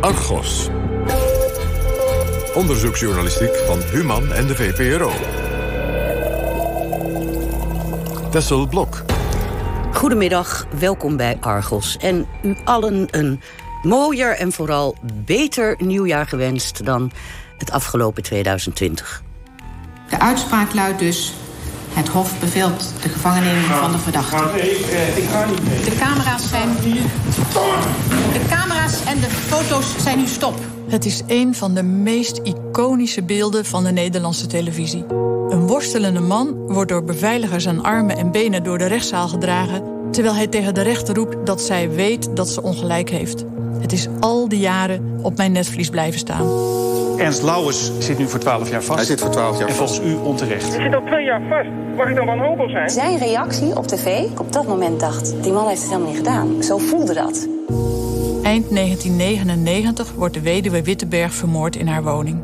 Argos. Onderzoeksjournalistiek van Human en de VPRO. Tessel Blok. Goedemiddag, welkom bij Argos. En u allen een mooier en vooral beter nieuwjaar gewenst... dan het afgelopen 2020. De uitspraak luidt dus... Het Hof beveelt de gevangenneming van de verdachte. De camera's zijn... De camera's en de foto's zijn nu stop. Het is een van de meest iconische beelden van de Nederlandse televisie. Een worstelende man wordt door beveiligers aan armen en benen door de rechtszaal gedragen... terwijl hij tegen de rechter roept dat zij weet dat ze ongelijk heeft. Het is al die jaren op mijn netvlies blijven staan. Ernst Lauwers zit nu voor 12 jaar vast. Hij zit voor 12 jaar en vast. volgens u onterecht. Hij zit al twee jaar vast. Mag ik dan wanhopig zijn? Zijn reactie op tv, op dat moment dacht... die man heeft het helemaal niet gedaan. Zo voelde dat. Eind 1999 wordt de weduwe Witteberg vermoord in haar woning.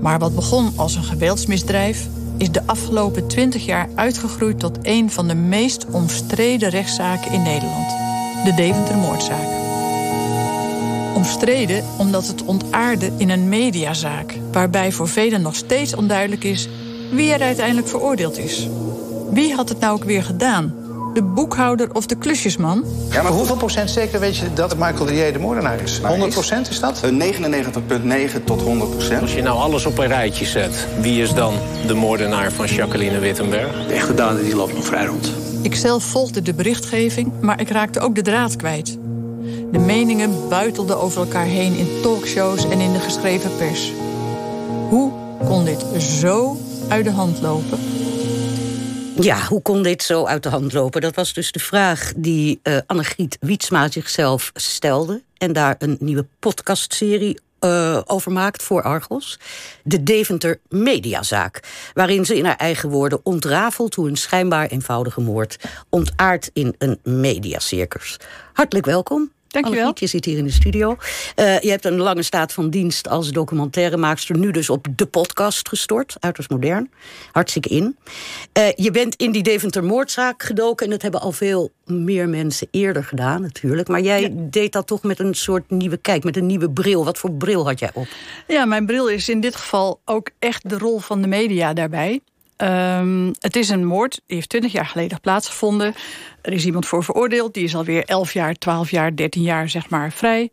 Maar wat begon als een geweldsmisdrijf... is de afgelopen 20 jaar uitgegroeid tot een van de meest omstreden rechtszaken in Nederland. De Deventer-moordzaak. Omstreden omdat het ontaarde in een mediazaak... waarbij voor velen nog steeds onduidelijk is wie er uiteindelijk veroordeeld is. Wie had het nou ook weer gedaan? De boekhouder of de klusjesman? Ja, maar hoeveel procent zeker weet je dat Michael de J de moordenaar is? 100 procent is dat? Een 99,9 tot 100 procent. Als je nou alles op een rijtje zet, wie is dan de moordenaar van Jacqueline Wittenberg? De echte dader die loopt nog vrij rond. Ik zelf volgde de berichtgeving, maar ik raakte ook de draad kwijt. De meningen buitelden over elkaar heen in talkshows en in de geschreven pers. Hoe kon dit zo uit de hand lopen? Ja, hoe kon dit zo uit de hand lopen? Dat was dus de vraag die uh, Annegriet Wietsma zichzelf stelde... en daar een nieuwe podcastserie uh, over maakt voor Argos. De Deventer Mediazaak. Waarin ze in haar eigen woorden ontrafelt hoe een schijnbaar eenvoudige moord ontaart in een mediacircus. Hartelijk welkom. Dankjewel. Je zit hier in de studio. Uh, je hebt een lange staat van dienst als documentairemaakster... nu dus op de podcast gestort, uiterst modern. Hartstikke in. Uh, je bent in die Deventer-moordzaak gedoken... en dat hebben al veel meer mensen eerder gedaan natuurlijk. Maar jij ja. deed dat toch met een soort nieuwe kijk, met een nieuwe bril. Wat voor bril had jij op? Ja, mijn bril is in dit geval ook echt de rol van de media daarbij. Um, het is een moord, die heeft 20 jaar geleden plaatsgevonden. Er is iemand voor veroordeeld, die is alweer 11 jaar, 12 jaar, 13 jaar zeg maar vrij.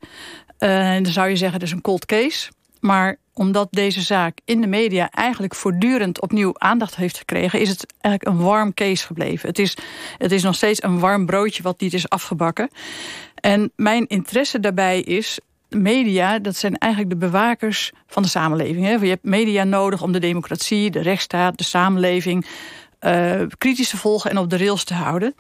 Uh, dan zou je zeggen, dat is een cold case. Maar omdat deze zaak in de media eigenlijk voortdurend opnieuw aandacht heeft gekregen... is het eigenlijk een warm case gebleven. Het is, het is nog steeds een warm broodje wat niet is afgebakken. En mijn interesse daarbij is media, dat zijn eigenlijk de bewakers van de samenleving. Hè? Je hebt media nodig om de democratie, de rechtsstaat, de samenleving... Uh, kritisch te volgen en op de rails te houden.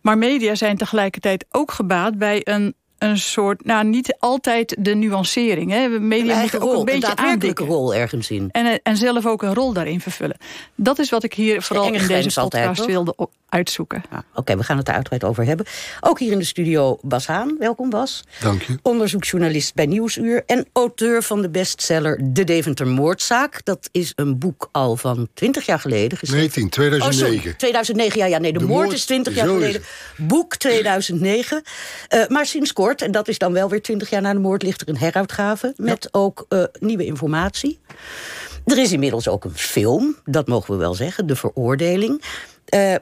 Maar media zijn tegelijkertijd ook gebaat bij een, een soort... nou, niet altijd de nuancering. Hè? Media moeten ook rol, een beetje een aandikken. rol ergens in. En, en zelf ook een rol daarin vervullen. Dat is wat ik hier vooral in deze podcast altijd, wilde uitzoeken. Ja, Oké, okay, we gaan het er uitgebreid over hebben. Ook hier in de studio Bas Haan. Welkom Bas. Dank je. Onderzoeksjournalist bij Nieuwsuur. En auteur van de bestseller De Deventer Moordzaak. Dat is een boek al van 20 jaar geleden. Geschreven. 19, 2009. Oh, sorry, 2009, ja, ja nee, de, de moord, moord is 20 jaar geleden. Boek 2009. Uh, maar sinds kort, en dat is dan wel weer 20 jaar na de moord... ligt er een heruitgave met ja. ook uh, nieuwe informatie. Er is inmiddels ook een film, dat mogen we wel zeggen, De Veroordeling... Uh,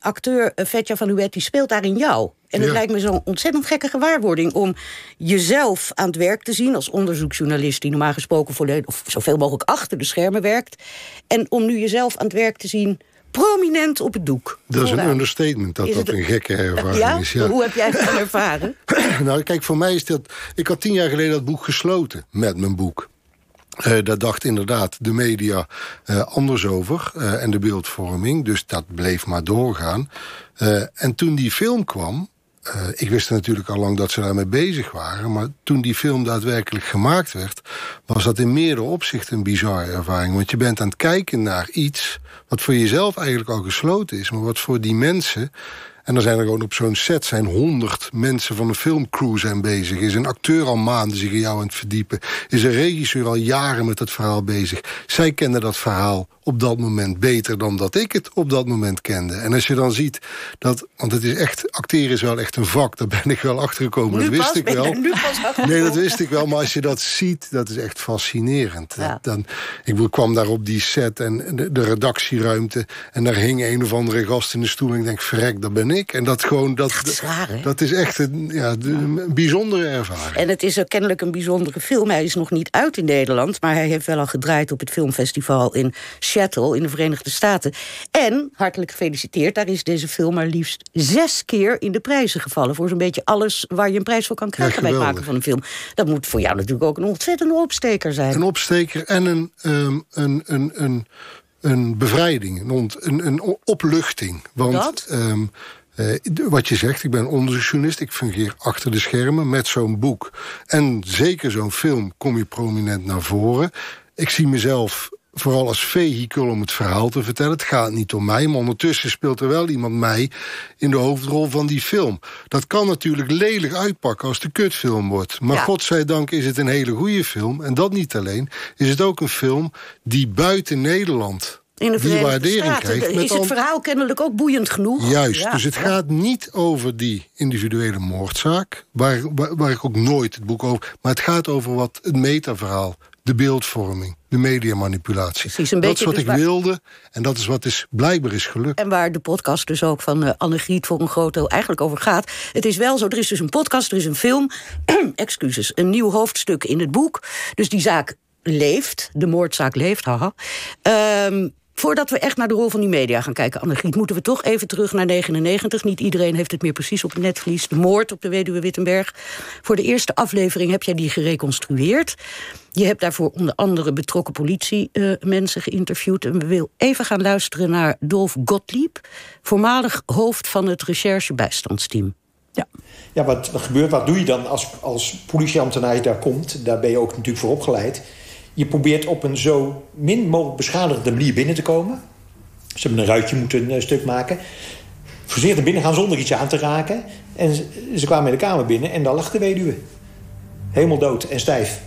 acteur Vetja van Huet, die speelt daarin jou. En het ja. lijkt me zo'n ontzettend gekke gewaarwording... om jezelf aan het werk te zien als onderzoeksjournalist... die normaal gesproken volledig, of zoveel mogelijk achter de schermen werkt... en om nu jezelf aan het werk te zien prominent op het doek. Dat is een understatement dat dat een gekke ervaring ja? is. Ja. Hoe heb jij dat ervaren? nou, kijk, voor mij is dat... Ik had tien jaar geleden dat boek gesloten met mijn boek. Uh, daar dacht inderdaad de media uh, anders over uh, en de beeldvorming. Dus dat bleef maar doorgaan. en toen die film kwam... ik wist natuurlijk al lang dat ze daarmee bezig waren... maar toen die film daadwerkelijk gemaakt werd... was dat in meerdere opzichten een bizarre ervaring. Want je bent aan het kijken naar iets... wat voor jezelf eigenlijk al gesloten is... maar wat voor die mensen En dan zijn er gewoon op zo'n set zijn honderd mensen van een filmcrew zijn bezig. Is een acteur al maanden zich in jou aan het verdiepen. Is een regisseur al jaren met het verhaal bezig. Zij kennen dat verhaal op dat moment beter dan dat ik het op dat moment kende. En als je dan ziet dat, want het is echt, acteren is wel echt een vak, daar ben ik wel achtergekomen. dat wist ik wel. Nee, dat wist ik wel, maar als je dat ziet, dat is echt fascinerend. Dan, ik kwam daar op die set en de, de, redactieruimte en daar hing een of andere gast in de stoel en ik denk, verrek, dat ben ik. En dat gewoon, dat, dat, is echt een, ja, een bijzondere ervaring. En het is ook kennelijk een bijzondere film. Hij is nog niet uit in Nederland, maar hij heeft wel al gedraaid op het filmfestival in in de Verenigde Staten. En, hartelijk gefeliciteerd, daar is deze film maar liefst zes keer in de prijzen gevallen. Voor zo'n beetje alles waar je een prijs voor kan krijgen bij het maken van een film. Dat moet voor jou natuurlijk ook een ontzettende opsteker zijn. Een opsteker en een, um, een, een, een, een bevrijding, een, een, een opluchting. Want um, uh, wat je zegt, ik ben onderzoeksjournalist. Ik fungeer achter de schermen met zo'n boek. En zeker zo'n film kom je prominent naar voren. Ik zie mezelf vooral als vehikel om het verhaal te vertellen. Het gaat niet om mij, maar ondertussen speelt er wel iemand mij... in de hoofdrol van die film. Dat kan natuurlijk lelijk uitpakken als de kutfilm wordt. Maar ja. godzijdank is het een hele goede film. En dat niet alleen. Is het ook een film die buiten Nederland... In de die waardering krijgt. is het verhaal kennelijk ook boeiend genoeg? Juist, dus het gaat niet over die individuele moordzaak... Waar, waar, waar ik ook nooit het boek over... maar het gaat over wat het metaverhaal de beeldvorming, de mediamanipulatie. Precies, een dat is wat dus ik wilde en dat is wat is, blijkbaar is gelukt. En waar de podcast dus ook van uh, Anne-Griet voor een groot deel eigenlijk over gaat. Het is wel zo, er is dus een podcast, er is een film, excuses, een nieuw hoofdstuk in het boek. Dus die zaak leeft, de moordzaak leeft, haha. Um, Voordat we echt naar de rol van die media gaan kijken, Annegriet... moeten we toch even terug naar 99. Niet iedereen heeft het meer precies op het netvlies. De moord op de weduwe Wittenberg. Voor de eerste aflevering heb jij die gereconstrueerd. Je hebt daarvoor onder andere betrokken politiemensen geïnterviewd. En we willen even gaan luisteren naar Dolf Gottlieb... voormalig hoofd van het recherchebijstandsteam. Ja, ja wat, wat gebeurt? Wat doe je dan als, als politieambtenaar daar komt? Daar ben je ook natuurlijk voor opgeleid je probeert op een zo min mogelijk beschadigde manier binnen te komen. Ze hebben een ruitje moeten een stuk maken. Naar binnen gaan zonder iets aan te raken. En ze, kwamen in de kamer binnen en daar lag de weduwe. Helemaal dood en stijf.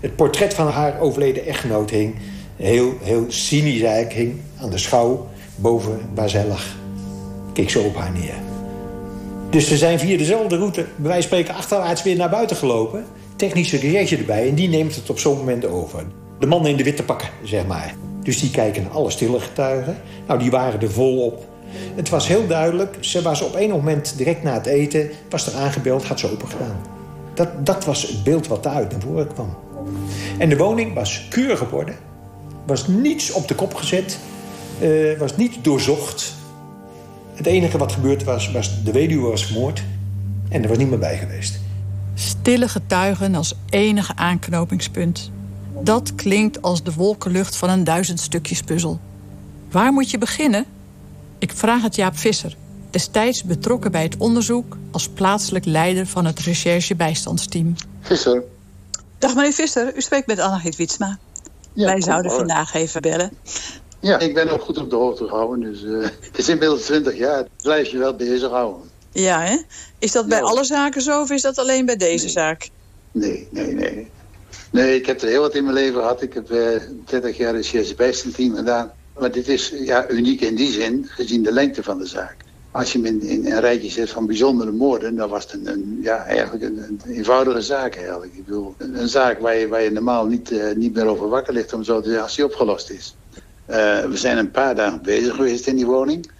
Het portret van haar overleden echtgenoot hing... heel, heel cynisch hing aan de schouw boven waar zij lag. Keek zo op haar neer. Dus ze zijn via dezelfde route, bij wijze spreken, achterwaarts weer naar buiten gelopen technische recherche erbij en die neemt het op zo'n moment over. De mannen in de witte pakken, zeg maar. Dus die kijken naar alle stille getuigen. Nou, die waren er volop. Het was heel duidelijk. Ze was op een moment direct na het eten... was er aangebeld, had ze open gedaan. Dat, dat was het beeld wat daaruit naar voren kwam. En de woning was keurig op orde. Was niets op de kop gezet. Uh, was niet doorzocht. Het enige wat gebeurd was, was de weduwe was vermoord. En er was niemand bij geweest. Stille getuigen als enige aanknopingspunt. Dat klinkt als de wolkenlucht van een duizend stukjes puzzel. Waar moet je beginnen? Ik vraag het Jaap Visser, destijds betrokken bij het onderzoek als plaatselijk leider van het recherche-bijstandsteam. Visser. Dag meneer Visser, u spreekt met Annegriet Witsma. Ja, Wij zouden vandaag even bellen. Ja, ik ben ook goed op de hoogte gehouden. Dus uh, het is inmiddels 20 jaar. Blijf je wel bezighouden. Ja, hè? Is dat bij alle zaken zo of is dat alleen bij deze zaak? Nee, nee, nee. Nee, ik heb er heel wat in mijn leven gehad. Ik heb uh, 30 jaar een team gedaan. Maar dit is ja, uniek in die zin, gezien de lengte van de zaak. Als je hem in, in een rijtje zet van bijzondere moorden... dan was het een, een ja, eigenlijk een, een, eenvoudige zaak eigenlijk. Ik bedoel, een, een, zaak waar je, waar je normaal niet, uh, niet meer over wakker ligt... om zo te zeggen, als die opgelost is. Uh, we zijn een paar dagen bezig geweest in die woning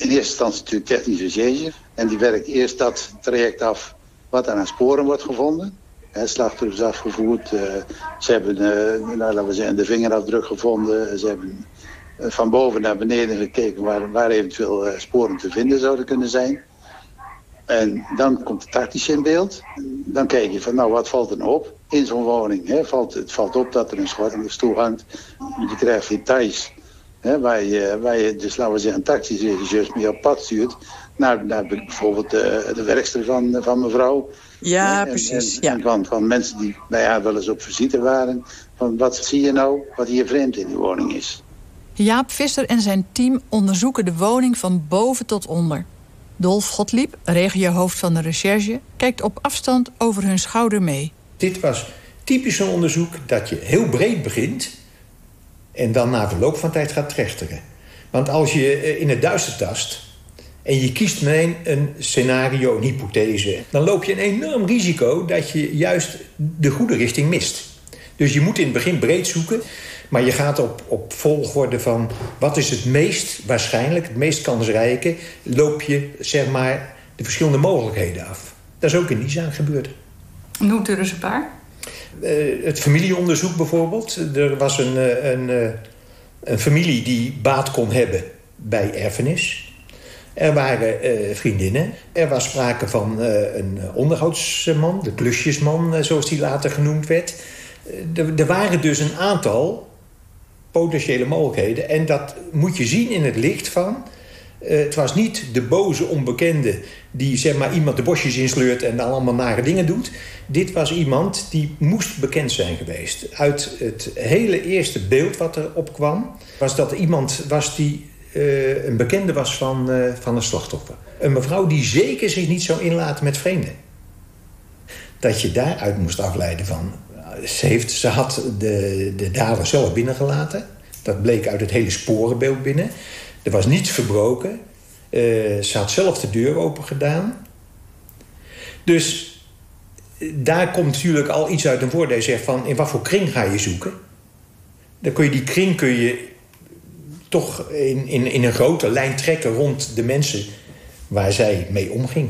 in eerste instantie natuurlijk technische recherche. En die werkt eerst dat traject af wat aan sporen wordt gevonden. He, is afgevoerd. Uh, ze hebben uh, nou, laten we zeggen, de vingerafdruk gevonden. Ze hebben uh, van boven naar beneden gekeken waar, waar eventueel sporen te vinden zouden kunnen zijn. En dan komt het tactische in beeld. Dan kijk je van, nou, wat valt er nou op in zo'n woning? Valt, het valt op dat er een schot aan de stoel hangt. Je krijgt details waar, je, waar je dus, laten we zeggen, taxiregisseurs mee op pad stuurt. Naar, naar bijvoorbeeld de, de werkster van, van mevrouw. Ja, precies. En, ja. van, van mensen die bij haar wel eens op visite waren. Van wat zie je nou wat hier vreemd in die woning is. Jaap Visser en zijn team onderzoeken de woning van boven tot onder. Dolf Gottlieb, regiohoofd van de recherche, kijkt op afstand over hun schouder mee. Dit was typisch een onderzoek dat je heel breed begint en dan na verloop van tijd gaat trechteren. Want als je eh, in het duister tast en je kiest meteen een scenario, een hypothese... dan loop je een enorm risico dat je juist de goede richting mist. Dus je moet in het begin breed zoeken... maar je gaat op, op volgorde van wat is het meest waarschijnlijk... het meest kansrijke, loop je zeg maar de verschillende mogelijkheden af. Dat is ook in zaak gebeurd. Noemt u er eens een paar? Uh, het familieonderzoek bijvoorbeeld. Er was een, uh, een, uh, een familie die baat kon hebben bij erfenis... Er waren vriendinnen. Er was sprake van een onderhoudsman, de klusjesman, zoals die later genoemd werd. er waren dus een aantal potentiële mogelijkheden. En dat moet je zien in het licht van... het was niet de boze onbekende die zeg maar, iemand de bosjes insleurt... en allemaal nare dingen doet. Dit was iemand die moest bekend zijn geweest. Uit het hele eerste beeld wat er opkwam... was dat iemand was die uh, een bekende was van, uh, van een slachtoffer. Een mevrouw die zeker zich niet zou inlaten met vreemden. Dat je daaruit moest afleiden van... Ze, heeft, ze had de, de dader zelf binnengelaten. Dat bleek uit het hele sporenbeeld binnen. Er was niets verbroken. Uh, ze had zelf de deur open gedaan. Dus daar komt natuurlijk al iets uit een woord. Hij zegt van, in wat voor kring ga je zoeken? Dan kun je die kring kun je toch in, in, in een grote lijn trekken rond de mensen waar zij mee omging.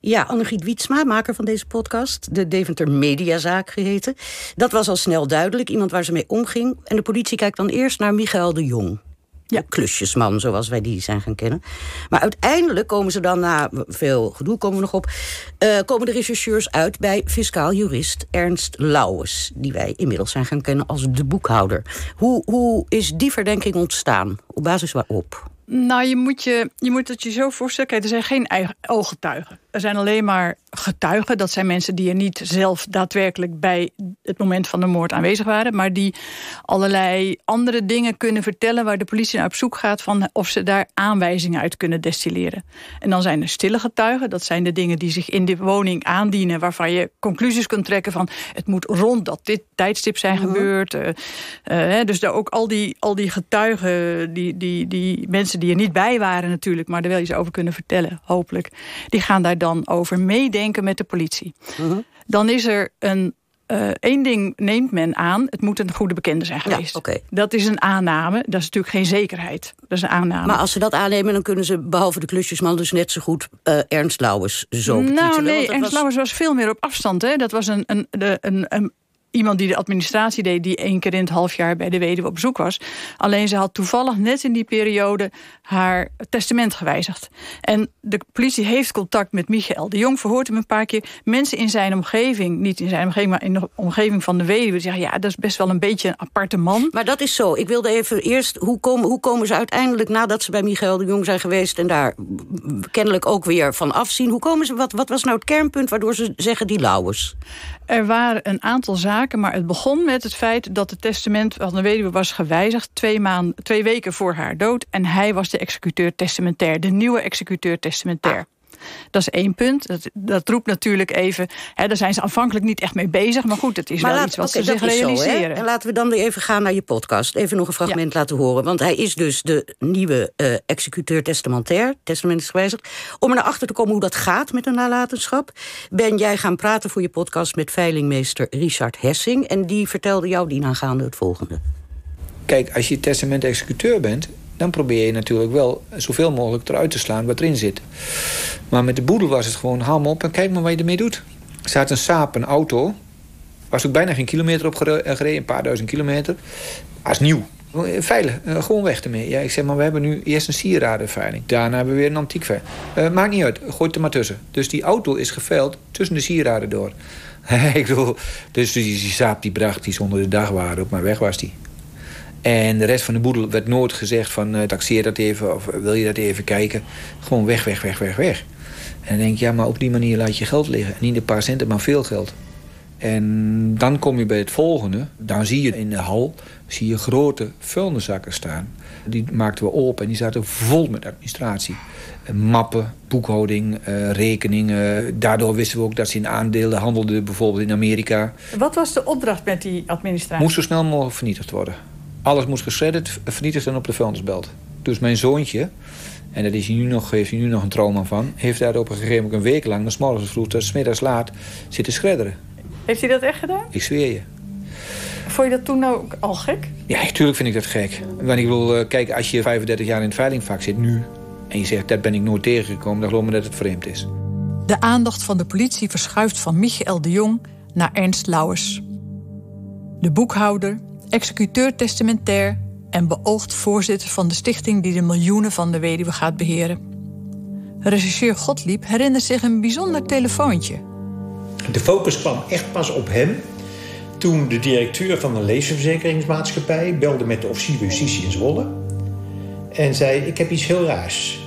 Ja, Annegriet Wietsma, maker van deze podcast, de Deventer Mediazaak geheten. Dat was al snel duidelijk, iemand waar ze mee omging. En de politie kijkt dan eerst naar Michael de Jong. Ja. klusjesman, zoals wij die zijn gaan kennen. Maar uiteindelijk komen ze dan na veel gedoe, komen we nog op... Uh, komen de rechercheurs uit bij fiscaal jurist Ernst Lauwes... die wij inmiddels zijn gaan kennen als de boekhouder. Hoe, hoe is die verdenking ontstaan? Op basis waarop? Nou, je moet, je, je moet het je zo voorstellen. Kijk, er zijn geen ooggetuigen. Er zijn alleen maar getuigen. Dat zijn mensen die er niet zelf daadwerkelijk bij het moment van de moord aanwezig waren. Maar die allerlei andere dingen kunnen vertellen waar de politie naar op zoek gaat van of ze daar aanwijzingen uit kunnen destilleren. En dan zijn er stille getuigen. Dat zijn de dingen die zich in de woning aandienen. Waarvan je conclusies kunt trekken van het moet rond dat dit tijdstip zijn mm -hmm. gebeurd. Uh, uh, dus daar ook al die, al die getuigen, die, die, die mensen die er niet bij waren natuurlijk, maar er wel iets over kunnen vertellen, hopelijk. Die gaan daar dan over meedenken met de politie. Uh -huh. Dan is er een uh, één ding neemt men aan, het moet een goede bekende zijn geweest. Ja, okay. Dat is een aanname, dat is natuurlijk geen zekerheid. Dat is een aanname. Maar als ze dat aannemen, dan kunnen ze behalve de klusjesman... dus net zo goed uh, Ernst Lauwers zo Nou nee, Ernst was... Lauwers was veel meer op afstand. Hè? Dat was een, een, een, een iemand die de administratie deed... die één keer in het half jaar bij de weduwe op bezoek was. Alleen ze had toevallig net in die periode haar testament gewijzigd. En de politie heeft contact met Michael. De Jong verhoort hem een paar keer. Mensen in zijn omgeving, niet in zijn omgeving... maar in de omgeving van de weduwe, zeggen... ja, dat is best wel een beetje een aparte man. Maar dat is zo. Ik wilde even eerst... hoe komen, hoe komen ze uiteindelijk, nadat ze bij Michael de Jong zijn geweest... en daar kennelijk ook weer van afzien... hoe komen ze, wat, wat was nou het kernpunt waardoor ze zeggen die Lauwers? Er waren een aantal zaken, maar het begon met het feit... dat het testament van de weduwe was gewijzigd... twee, maand, twee weken voor haar dood. En hij was de executeur testamentair, de nieuwe executeur testamentair. Dat is één punt. Dat, dat roept natuurlijk even... Hè, daar zijn ze aanvankelijk niet echt mee bezig. Maar goed, het is maar wel laat, iets wat okay, ze zich realiseren. Zo, en laten we dan weer even gaan naar je podcast. Even nog een fragment ja. laten horen. Want hij is dus de nieuwe uh, executeur testamentair. Testament is gewijzigd. Om er naar achter te komen hoe dat gaat met een nalatenschap... ben jij gaan praten voor je podcast met veilingmeester Richard Hessing. En die vertelde jou dienaangaande het volgende. Kijk, als je testament-executeur bent dan probeer je natuurlijk wel zoveel mogelijk eruit te slaan wat erin zit. Maar met de boedel was het gewoon, haal hem op en kijk maar wat je ermee doet. Er staat een Saab, een auto. Was ook bijna geen kilometer op gereden, een paar duizend kilometer. Als nieuw. Veilig, uh, gewoon weg ermee. Ja, ik zeg maar, we hebben nu eerst een sieradenveiling. Daarna hebben we weer een antiekveiling. Uh, maakt niet uit, gooi het er maar tussen. Dus die auto is geveild tussen de sieraden door. ik bedoel, dus die, die Saab die bracht die zonder de dagwaarde op, maar weg was die. En de rest van de boedel werd nooit gezegd van uh, taxeer dat even of wil je dat even kijken. Gewoon weg, weg, weg, weg, weg. En dan denk je, ja, maar op die manier laat je geld liggen. Niet een paar centen, maar veel geld. En dan kom je bij het volgende. Dan zie je in de hal zie je grote vuilniszakken staan. Die maakten we op en die zaten vol met administratie. mappen, boekhouding, rekeningen. Daardoor wisten we ook dat ze in aandelen handelden, bijvoorbeeld in Amerika. Wat was de opdracht met die administratie? Moest zo snel mogelijk vernietigd worden. Alles moest geschredderd, vernietigd en op de vuilnisbelt. Dus mijn zoontje, en daar is hij nu nog, heeft hij nu nog een trauma van... heeft daar op een gegeven moment een week lang, s morgens vroeg tot s middags laat, zitten schredderen. Heeft hij dat echt gedaan? Ik zweer je. Vond je dat toen nou ook al gek? Ja, natuurlijk vind ik dat gek. Want ik bedoel, eh, kijk, als je 35 jaar in het veilingvak zit, nu... en je zegt, dat ben ik nooit tegengekomen, dan geloof me dat het vreemd is. De aandacht van de politie verschuift van Michael de Jong naar Ernst Lauwers. De boekhouder, executeur testamentair en beoogd voorzitter van de stichting die de miljoenen van de weduwe gaat beheren. Regisseur Godliep herinnert zich een bijzonder telefoontje. De focus kwam echt pas op hem toen de directeur van een levensverzekeringsmaatschappij belde met de officier justitie in Zwolle en zei: Ik heb iets heel raars.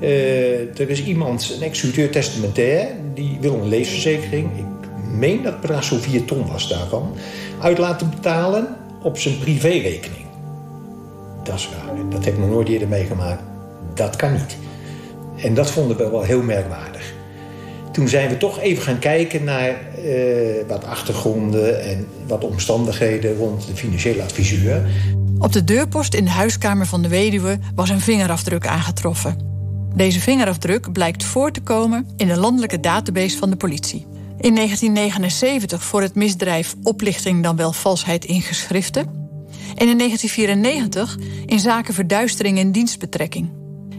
Uh, er is iemand, een executeur testamentair, die wil een levensverzekering. Ik meen dat het bedrag zo'n 4 ton was daarvan. Uit laten betalen op zijn privérekening. Dat is raar. Dat heb ik nog nooit eerder meegemaakt. Dat kan niet. En dat vonden we wel heel merkwaardig. Toen zijn we toch even gaan kijken naar uh, wat achtergronden en wat omstandigheden rond de financiële adviseur. Op de deurpost in de huiskamer van de weduwe was een vingerafdruk aangetroffen. Deze vingerafdruk blijkt voor te komen in de landelijke database van de politie. In 1979 voor het misdrijf oplichting dan wel valsheid in geschriften. En in 1994 in zaken verduistering in dienstbetrekking.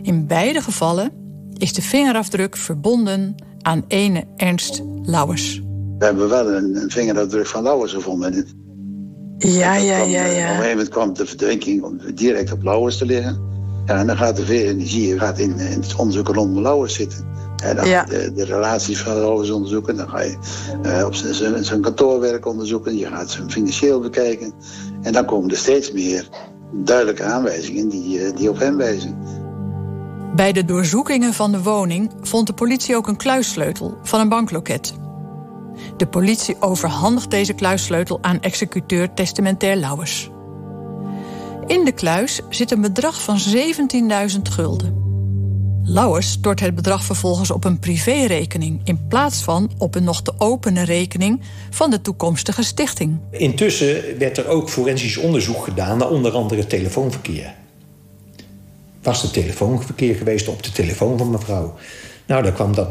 In beide gevallen is de vingerafdruk verbonden aan ene Ernst Lauwers. We hebben wel een, een vingerafdruk van Lauwers gevonden. Ja, ja, ja, ja. Op een gegeven moment kwam de verdenking om direct op Lauwers te liggen. Ja, en dan gaat de VNG gaat in, in het onderzoek rondom Lauwers zitten. En dan ja. de, de relaties van Lauwers onderzoeken. Dan ga je uh, op zijn kantoorwerk onderzoeken. Je gaat zijn financieel bekijken. En dan komen er steeds meer duidelijke aanwijzingen die, uh, die op hem wijzen. Bij de doorzoekingen van de woning vond de politie ook een kluissleutel van een bankloket. De politie overhandigt deze kluissleutel aan executeur testamentair Lauwers. In de kluis zit een bedrag van 17.000 gulden. Lauwers stort het bedrag vervolgens op een privérekening in plaats van op een nog te openen rekening van de toekomstige stichting. Intussen werd er ook forensisch onderzoek gedaan naar onder andere telefoonverkeer. Was er telefoonverkeer geweest op de telefoon van mevrouw? Nou, daar kwam dat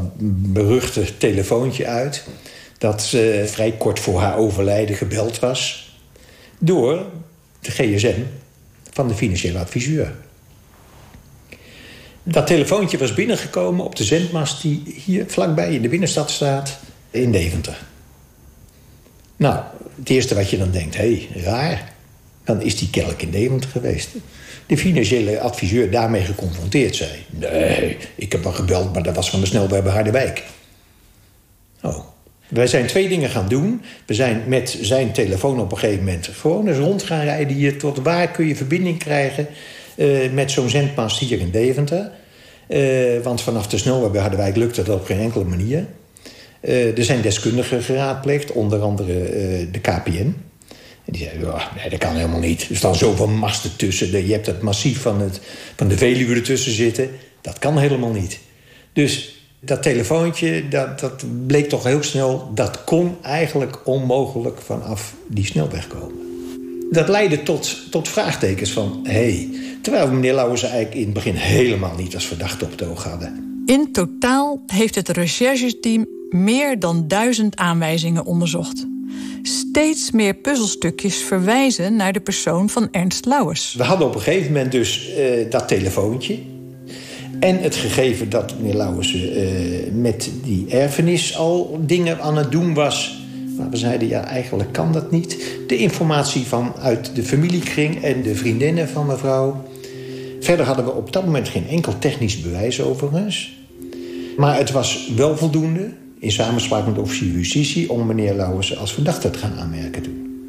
beruchte telefoontje uit dat ze vrij kort voor haar overlijden gebeld was door de GSM van de financiële adviseur. Dat telefoontje was binnengekomen op de zendmast die hier vlakbij in de binnenstad staat in Deventer. Nou, het eerste wat je dan denkt, hé, hey, raar. Dan is die kelk in Deventer geweest. De financiële adviseur daarmee geconfronteerd zei... nee, ik heb wel gebeld, maar dat was van de snelweg bij Harderwijk. Oh, wij zijn twee dingen gaan doen. We zijn met zijn telefoon op een gegeven moment gewoon eens rond gaan rijden hier. Tot waar kun je verbinding krijgen uh, met zo'n zendmast hier in Deventer. Uh, want vanaf de snelweg bij Harderwijk lukte dat op geen enkele manier. Uh, er zijn deskundigen geraadpleegd, onder andere de KPN. En die zeiden, oh, nee, dat kan helemaal niet. Er staan zoveel masten tussen. Je hebt het massief van, het, van de Veluwe ertussen zitten. Dat kan helemaal niet. Dus dat telefoontje, dat, dat bleek toch heel snel... dat kon eigenlijk onmogelijk vanaf die snelweg komen. Dat leidde tot, tot vraagtekens van... hé, hey, terwijl we meneer Lauwers eigenlijk in het begin helemaal niet als verdachte op het oog hadden. In totaal heeft het rechercheteam meer dan duizend aanwijzingen onderzocht. Steeds meer puzzelstukjes verwijzen naar de persoon van Ernst Lauwers. We hadden op een gegeven moment dus uh, dat telefoontje... En het gegeven dat meneer Lauwers uh, met die erfenis al dingen aan het doen was. Maar we zeiden, ja, eigenlijk kan dat niet. De informatie vanuit de familiekring en de vriendinnen van mevrouw. Verder hadden we op dat moment geen enkel technisch bewijs overigens. Maar het was wel voldoende, in samenspraak met de officier justitie... om meneer Lauwers als verdachte te gaan aanmerken toen.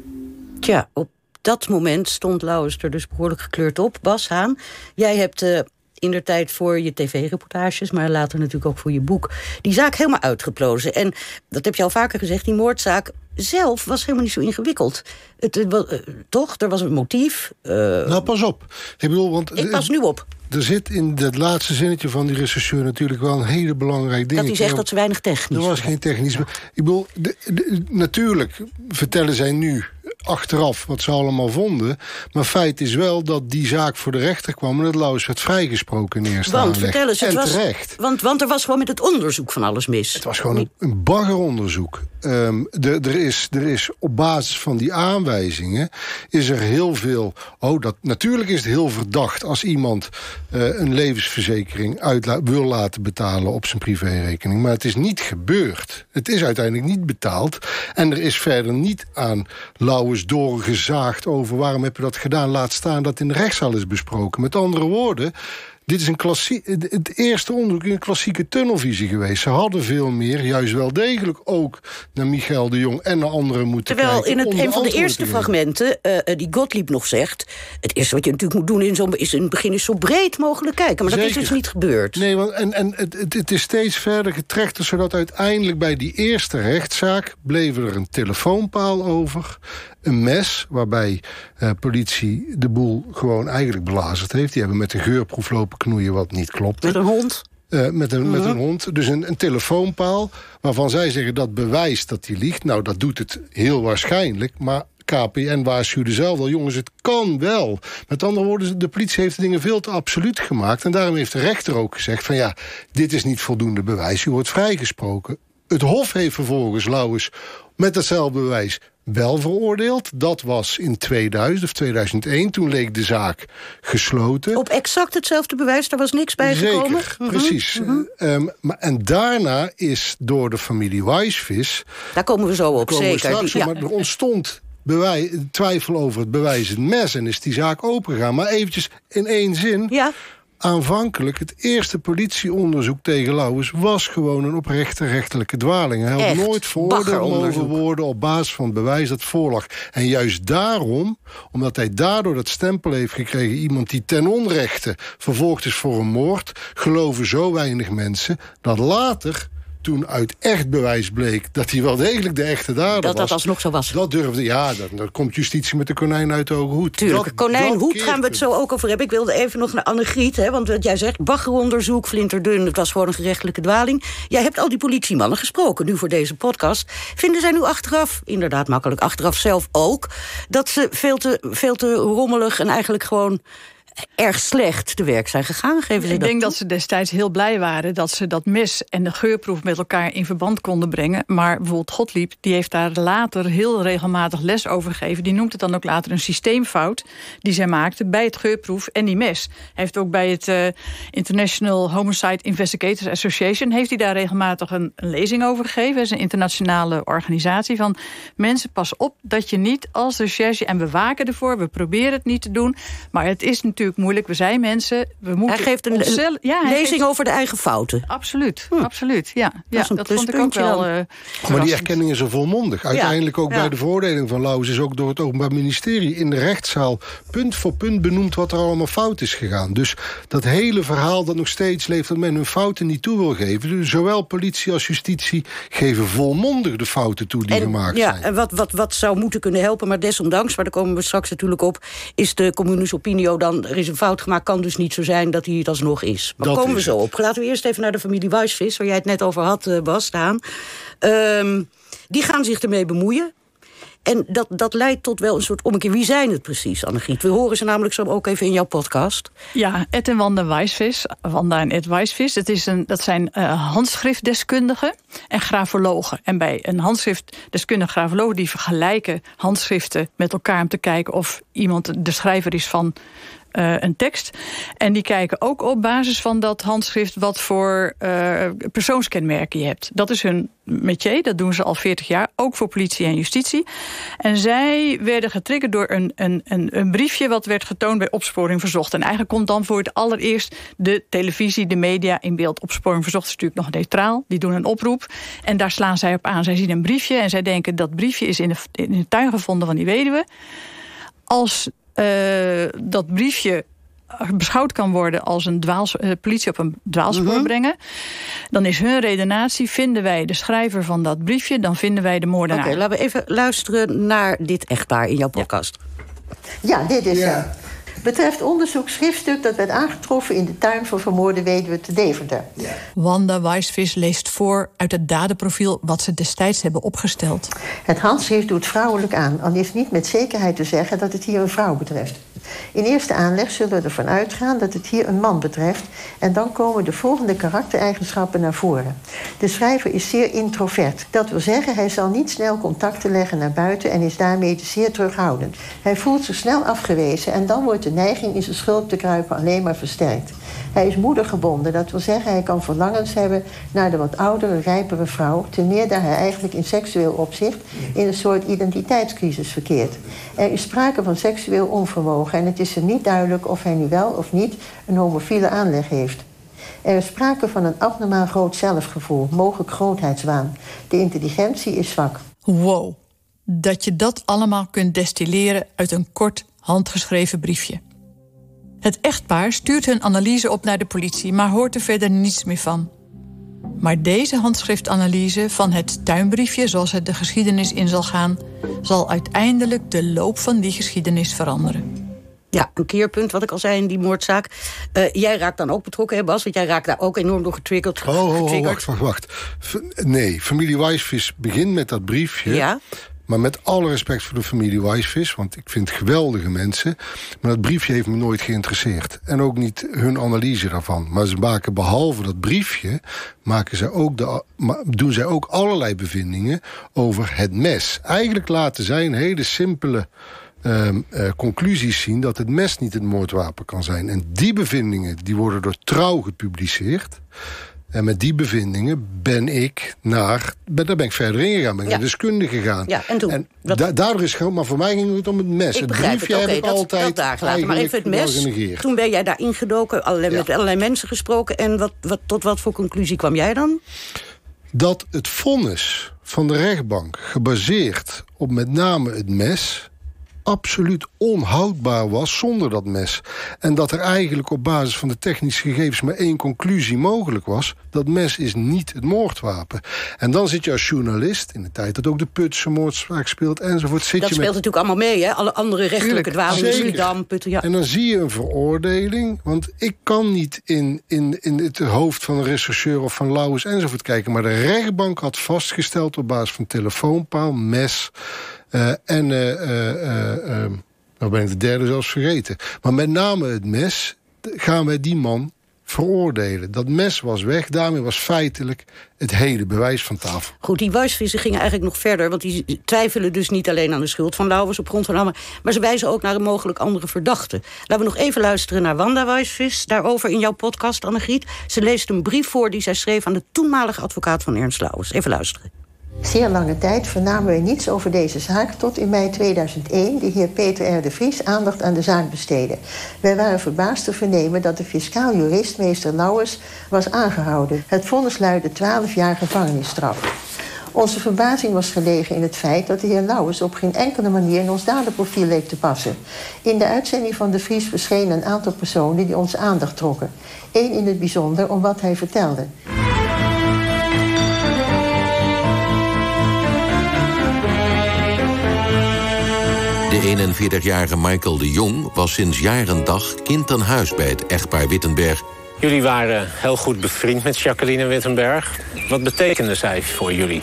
Tja, op dat moment stond Lauwers er dus behoorlijk gekleurd op. Bas Haan, jij hebt... Uh in de tijd voor je tv-reportages... maar later natuurlijk ook voor je boek... die zaak helemaal uitgeplozen. En dat heb je al vaker gezegd, die moordzaak zelf was helemaal niet zo ingewikkeld. Het, eh, toch, er was een motief. eh, Nou, pas op. Ik bedoel, want... ik pas nu op. Er zit in dat laatste zinnetje van die rechercheur natuurlijk wel een hele belangrijk ding. Dat hij zegt dat ze weinig technisch Er was geen technisch. Ik bedoel, de- de- natuurlijk vertellen zij nu achteraf wat ze allemaal vonden. Maar feit is wel dat die zaak voor de rechter kwam... en dat Lauwers werd vrijgesproken in eerste Want vertel eens, het en was, terecht. want, want er was gewoon met het onderzoek van alles mis. Het was gewoon een, een baggeronderzoek. Ehm, er, is, er is op basis van die aanwijzingen... is er heel veel... Oh, dat, natuurlijk is het heel verdacht als iemand... eh, een levensverzekering wil laten betalen op zijn privérekening. Maar het is niet gebeurd. Het is uiteindelijk niet betaald. En er is verder niet aan Lauwers doorgezaagd over... waarom heb je dat gedaan? Laat staan dat in de rechtszaal is besproken. Met andere woorden... Dit is een klassie, het eerste onderzoek in een klassieke tunnelvisie geweest. Ze hadden veel meer, juist wel degelijk ook naar Michael de Jong en naar anderen moeten Terwijl kijken. in het, een van de eerste fragmenten, eh, eh, die Gottlieb nog zegt... het eerste wat je natuurlijk moet doen in, zo'n, is in het begin... is zo breed mogelijk kijken, maar dat is dus niet gebeurd. Nee, want en, en het, het, het is steeds verder getrechterd... zodat uiteindelijk bij die eerste rechtszaak... bleef er een telefoonpaal over, een mes... waarbij eh, politie de boel gewoon eigenlijk belazerd heeft. Die hebben met een geurproef lopen knoeien wat niet klopt. Met een hond? Eh, met, een, met een hond. Dus een, een telefoonpaal waarvan zij zeggen dat bewijst dat hij liegt. Nou, dat doet het heel waarschijnlijk. Maar KPN waarschuwde zelf al, jongens, het kan wel. Met andere woorden, de politie heeft de dingen veel te absoluut gemaakt. En daarom heeft de rechter ook gezegd van ja, dit is niet voldoende bewijs. U wordt vrijgesproken. Het Hof heeft vervolgens Lauwers met datzelfde bewijs wel veroordeeld. Dat was in 2000 of 2001. Toen leek de zaak gesloten. Op exact hetzelfde bewijs, daar was niks bij gekomen? Zeker, Mhm, precies. mhm. Ehm, maar, en daarna is door de familie Wijsvis... Daar komen we zo op, komen we zeker. straks ja. maar er ontstond twijfel over het bewijzend mes... en is die zaak opengegaan. Maar eventjes in één zin... Ja. Aanvankelijk, het eerste politieonderzoek tegen Lauwers... was gewoon een oprechte rechtelijke dwaling. Hij had Echt, nooit veroordeeld mogen baggeronderzoek. worden... op basis van het bewijs dat voorlag. En juist daarom, omdat hij daardoor dat stempel heeft gekregen... iemand die ten onrechte vervolgd is voor een moord... geloven zo weinig mensen dat later toen uit echt bewijs bleek dat hij wel degelijk de echte dader Dat dat was. alsnog zo was. Dat durfde, ja, dan, dan komt justitie met de konijn uit de hoge hoed. Tuurlijk, Dat- konijn, dat hoed keert gaan we het zo ook over hebben. Ik wilde even nog naar Annegriet, hè, want wat jij zegt... baggeronderzoek, flinterdun, het was gewoon een gerechtelijke dwaling. Jij hebt al die politiemannen gesproken, nu voor deze podcast. Vinden zij nu achteraf, inderdaad makkelijk achteraf zelf ook... dat ze veel te, veel te rommelig en eigenlijk gewoon erg slecht te werk zijn gegaan? Geven ze Ik dat denk toe? dat ze destijds heel blij waren dat ze dat mes en de geurproef met elkaar in verband konden brengen. Maar bijvoorbeeld Gottlieb, die heeft daar later heel regelmatig les over gegeven. Die noemt het dan ook later een systeemfout die zij maakte bij het geurproef en die mes. Hij heeft ook bij het eh, International Homicide Investigators Association heeft hij daar regelmatig een, een lezing over gegeven. Dat is een internationale organisatie van mensen pas op dat je niet als recherche en we waken ervoor, we proberen het niet te doen, maar het is natuurlijk moeilijk. We zijn mensen, we moeten Hij geeft een, onszelf- een ja, hij lezing geeft- over de eigen fouten. Absoluut, absoluut. Ja, dat vond ik ook wel. eh, Maar die erkenning is er volmondig. Uiteindelijk ook ja. bij de veroordeling van Lauwers... is ook door het Openbaar Ministerie in de rechtszaal... punt voor punt benoemd wat er allemaal fout is gegaan. Dus dat hele verhaal dat nog steeds leeft... dat men hun fouten niet toe wil geven... dus zowel politie als justitie geven volmondig de fouten toe die gemaakt ja, zijn. En wat, wat, wat zou moeten kunnen helpen, maar desondanks... maar daar komen we straks natuurlijk op... is de communis opinio dan, er is een fout gemaakt... kan dus niet zo zijn dat hij het alsnog is. Maar Dat komen we zo op. Laten we eerst even naar de familie Wijsvis... waar jij het net over had, eh, Bas, staan. Ehm, die gaan zich ermee bemoeien. En dat, dat leidt tot wel een soort ommekeer. Wie zijn het precies, Annegriet? We horen ze namelijk zo ook even in jouw podcast. Ja, Ed en Wanda Wijsvis. Wanda en Ed Wijsvis. Het is een, dat zijn eh, handschriftdeskundigen en grafologen. En bij een handschriftdeskundige grafoloog... die vergelijken handschriften met elkaar... om te kijken of iemand de schrijver is van eh, een tekst. En die kijken ook op basis van dat handschrift... wat voor eh, persoonskenmerken je hebt. Dat is hun métier, dat doen ze al 40 jaar. Ook voor politie en justitie. En zij werden getriggerd door een, een, een, een briefje... wat werd getoond bij Opsporing Verzocht. En eigenlijk komt dan voor het allereerst de televisie, de media in beeld. Opsporing Verzocht is natuurlijk nog neutraal. Die doen een oproep. En daar slaan zij op aan. Zij zien een briefje en zij denken... dat briefje is in de, in de tuin gevonden van die weduwe. Als eh, dat briefje beschouwd kan worden als een dwaals, uh, politie op een dwaalspoor Mhm. brengen. Dan is hun redenatie: vinden wij de schrijver van dat briefje, dan vinden wij de moordenaar. Oké, laten we even luisteren naar dit echtpaar in jouw podcast. Ja, dit is hem. Betreft onderzoek schriftstuk dat werd aangetroffen in de tuin van vermoorde weduwe te Deventer. Wanda Weisvis leest voor uit het dadenprofiel wat ze destijds hebben opgesteld. Het handschrift doet vrouwelijk aan, al is niet met zekerheid te zeggen dat het hier een vrouw betreft. In eerste aanleg zullen we ervan uitgaan dat het hier een man betreft en dan komen de volgende karaktereigenschappen naar voren. De schrijver is zeer introvert. Dat wil zeggen, hij zal niet snel contacten leggen naar buiten en is daarmee zeer terughoudend. Hij voelt zich snel afgewezen en dan wordt de neiging in zijn schulp te kruipen alleen maar versterkt. Hij is moedergebonden, dat wil zeggen hij kan verlangens hebben naar de wat oudere, rijpere vrouw, ten hij eigenlijk in seksueel opzicht in een soort identiteitscrisis verkeert. Er is sprake van seksueel onvermogen en het is er niet duidelijk of hij nu wel of niet een homofiele aanleg heeft. Er is sprake van een abnormaal groot zelfgevoel, mogelijk grootheidswaan. De intelligentie is zwak. Wow, dat je dat allemaal kunt destilleren uit een kort handgeschreven briefje. Het echtpaar stuurt hun analyse op naar de politie, maar hoort er verder niets meer van. Maar deze handschriftanalyse van het tuinbriefje, zoals het de geschiedenis in zal gaan, zal uiteindelijk de loop van die geschiedenis veranderen. Ja, een keerpunt, wat ik al zei in die moordzaak. Uh, jij raakt dan ook betrokken, hè Bas? Want jij raakt daar ook enorm door getriggerd. Oh, oh, oh wacht, wacht, wacht. Nee, familie Wijsvis begint met dat briefje. Ja. Maar met alle respect voor de familie Wijsvis, want ik vind geweldige mensen. Maar dat briefje heeft me nooit geïnteresseerd. En ook niet hun analyse daarvan. Maar ze maken behalve dat briefje, maken ze ook de, doen zij ook allerlei bevindingen over het mes. Eigenlijk laten zij een hele simpele uh, uh, conclusies zien dat het mes niet het moordwapen kan zijn. En die bevindingen die worden door trouw gepubliceerd. En met die bevindingen ben ik naar... Ben, daar ben ik verder ingegaan, ben ik Ja. naar deskundige gegaan. Ja, en toen? Wat- da- daardoor is gewoon... Maar voor mij ging het om het mes. Ik het briefje het, heb ik dat, altijd dat daar gelaten. Maar even het mes. Toen ben jij daar ingedoken, allerlei, met allerlei mensen gesproken. En wat, wat, tot wat voor conclusie kwam jij dan? dat het vonnis van de rechtbank... gebaseerd op met name het mes absoluut onhoudbaar was zonder dat mes. En dat er eigenlijk op basis van de technische gegevens... maar één conclusie mogelijk was. Dat mes is niet het moordwapen. En dan zit je als journalist, in de tijd dat ook de Putse moordzaak speelt enzovoort... Zit dat je speelt met natuurlijk allemaal mee, hè? Alle andere rechtelijke dwalingen. Schiedam, Putten, ja. En dan zie je een veroordeling. Want ik kan niet in, in, in het hoofd van een rechercheur of van Lauwers enzovoort kijken. Maar de rechtbank had vastgesteld op basis van telefoonpaal, mes... eh, en eh, eh, eh, eh, nou ben ik de derde zelfs vergeten. Maar met name het mes gaan wij die man veroordelen. Dat mes was weg, daarmee was feitelijk het hele bewijs van tafel. Goed, die Weisvissen gingen eigenlijk nog verder. Want die twijfelen dus niet alleen aan de schuld van Lauwers op grond van. Maar ze wijzen ook naar een mogelijk andere verdachte. Laten we nog even luisteren naar Wanda Weisvis. Daarover in jouw podcast, Annegriet. Ze leest een brief voor die zij schreef aan de toenmalige advocaat van Ernst Lauwers. Even luisteren. Zeer lange tijd vernamen wij niets over deze zaak... tot in mei 2001 de heer Peter R. de Vries aandacht aan de zaak besteedde. Wij waren verbaasd te vernemen dat de fiscaal jurist meester Lauwers was aangehouden. Het vonnis luidde 12 jaar gevangenisstraf. Onze verbazing was gelegen in het feit dat de heer Lauwers op geen enkele manier in ons daderprofiel leek te passen. In de uitzending van de Vries verschenen een aantal personen die onze aandacht trokken. Eén in het bijzonder om wat hij vertelde. 41-jarige Michael de Jong was sinds jaar en dag kind aan huis bij het echtpaar Wittenberg. Jullie waren heel goed bevriend met Jacqueline Wittenberg. Wat betekende zij voor jullie?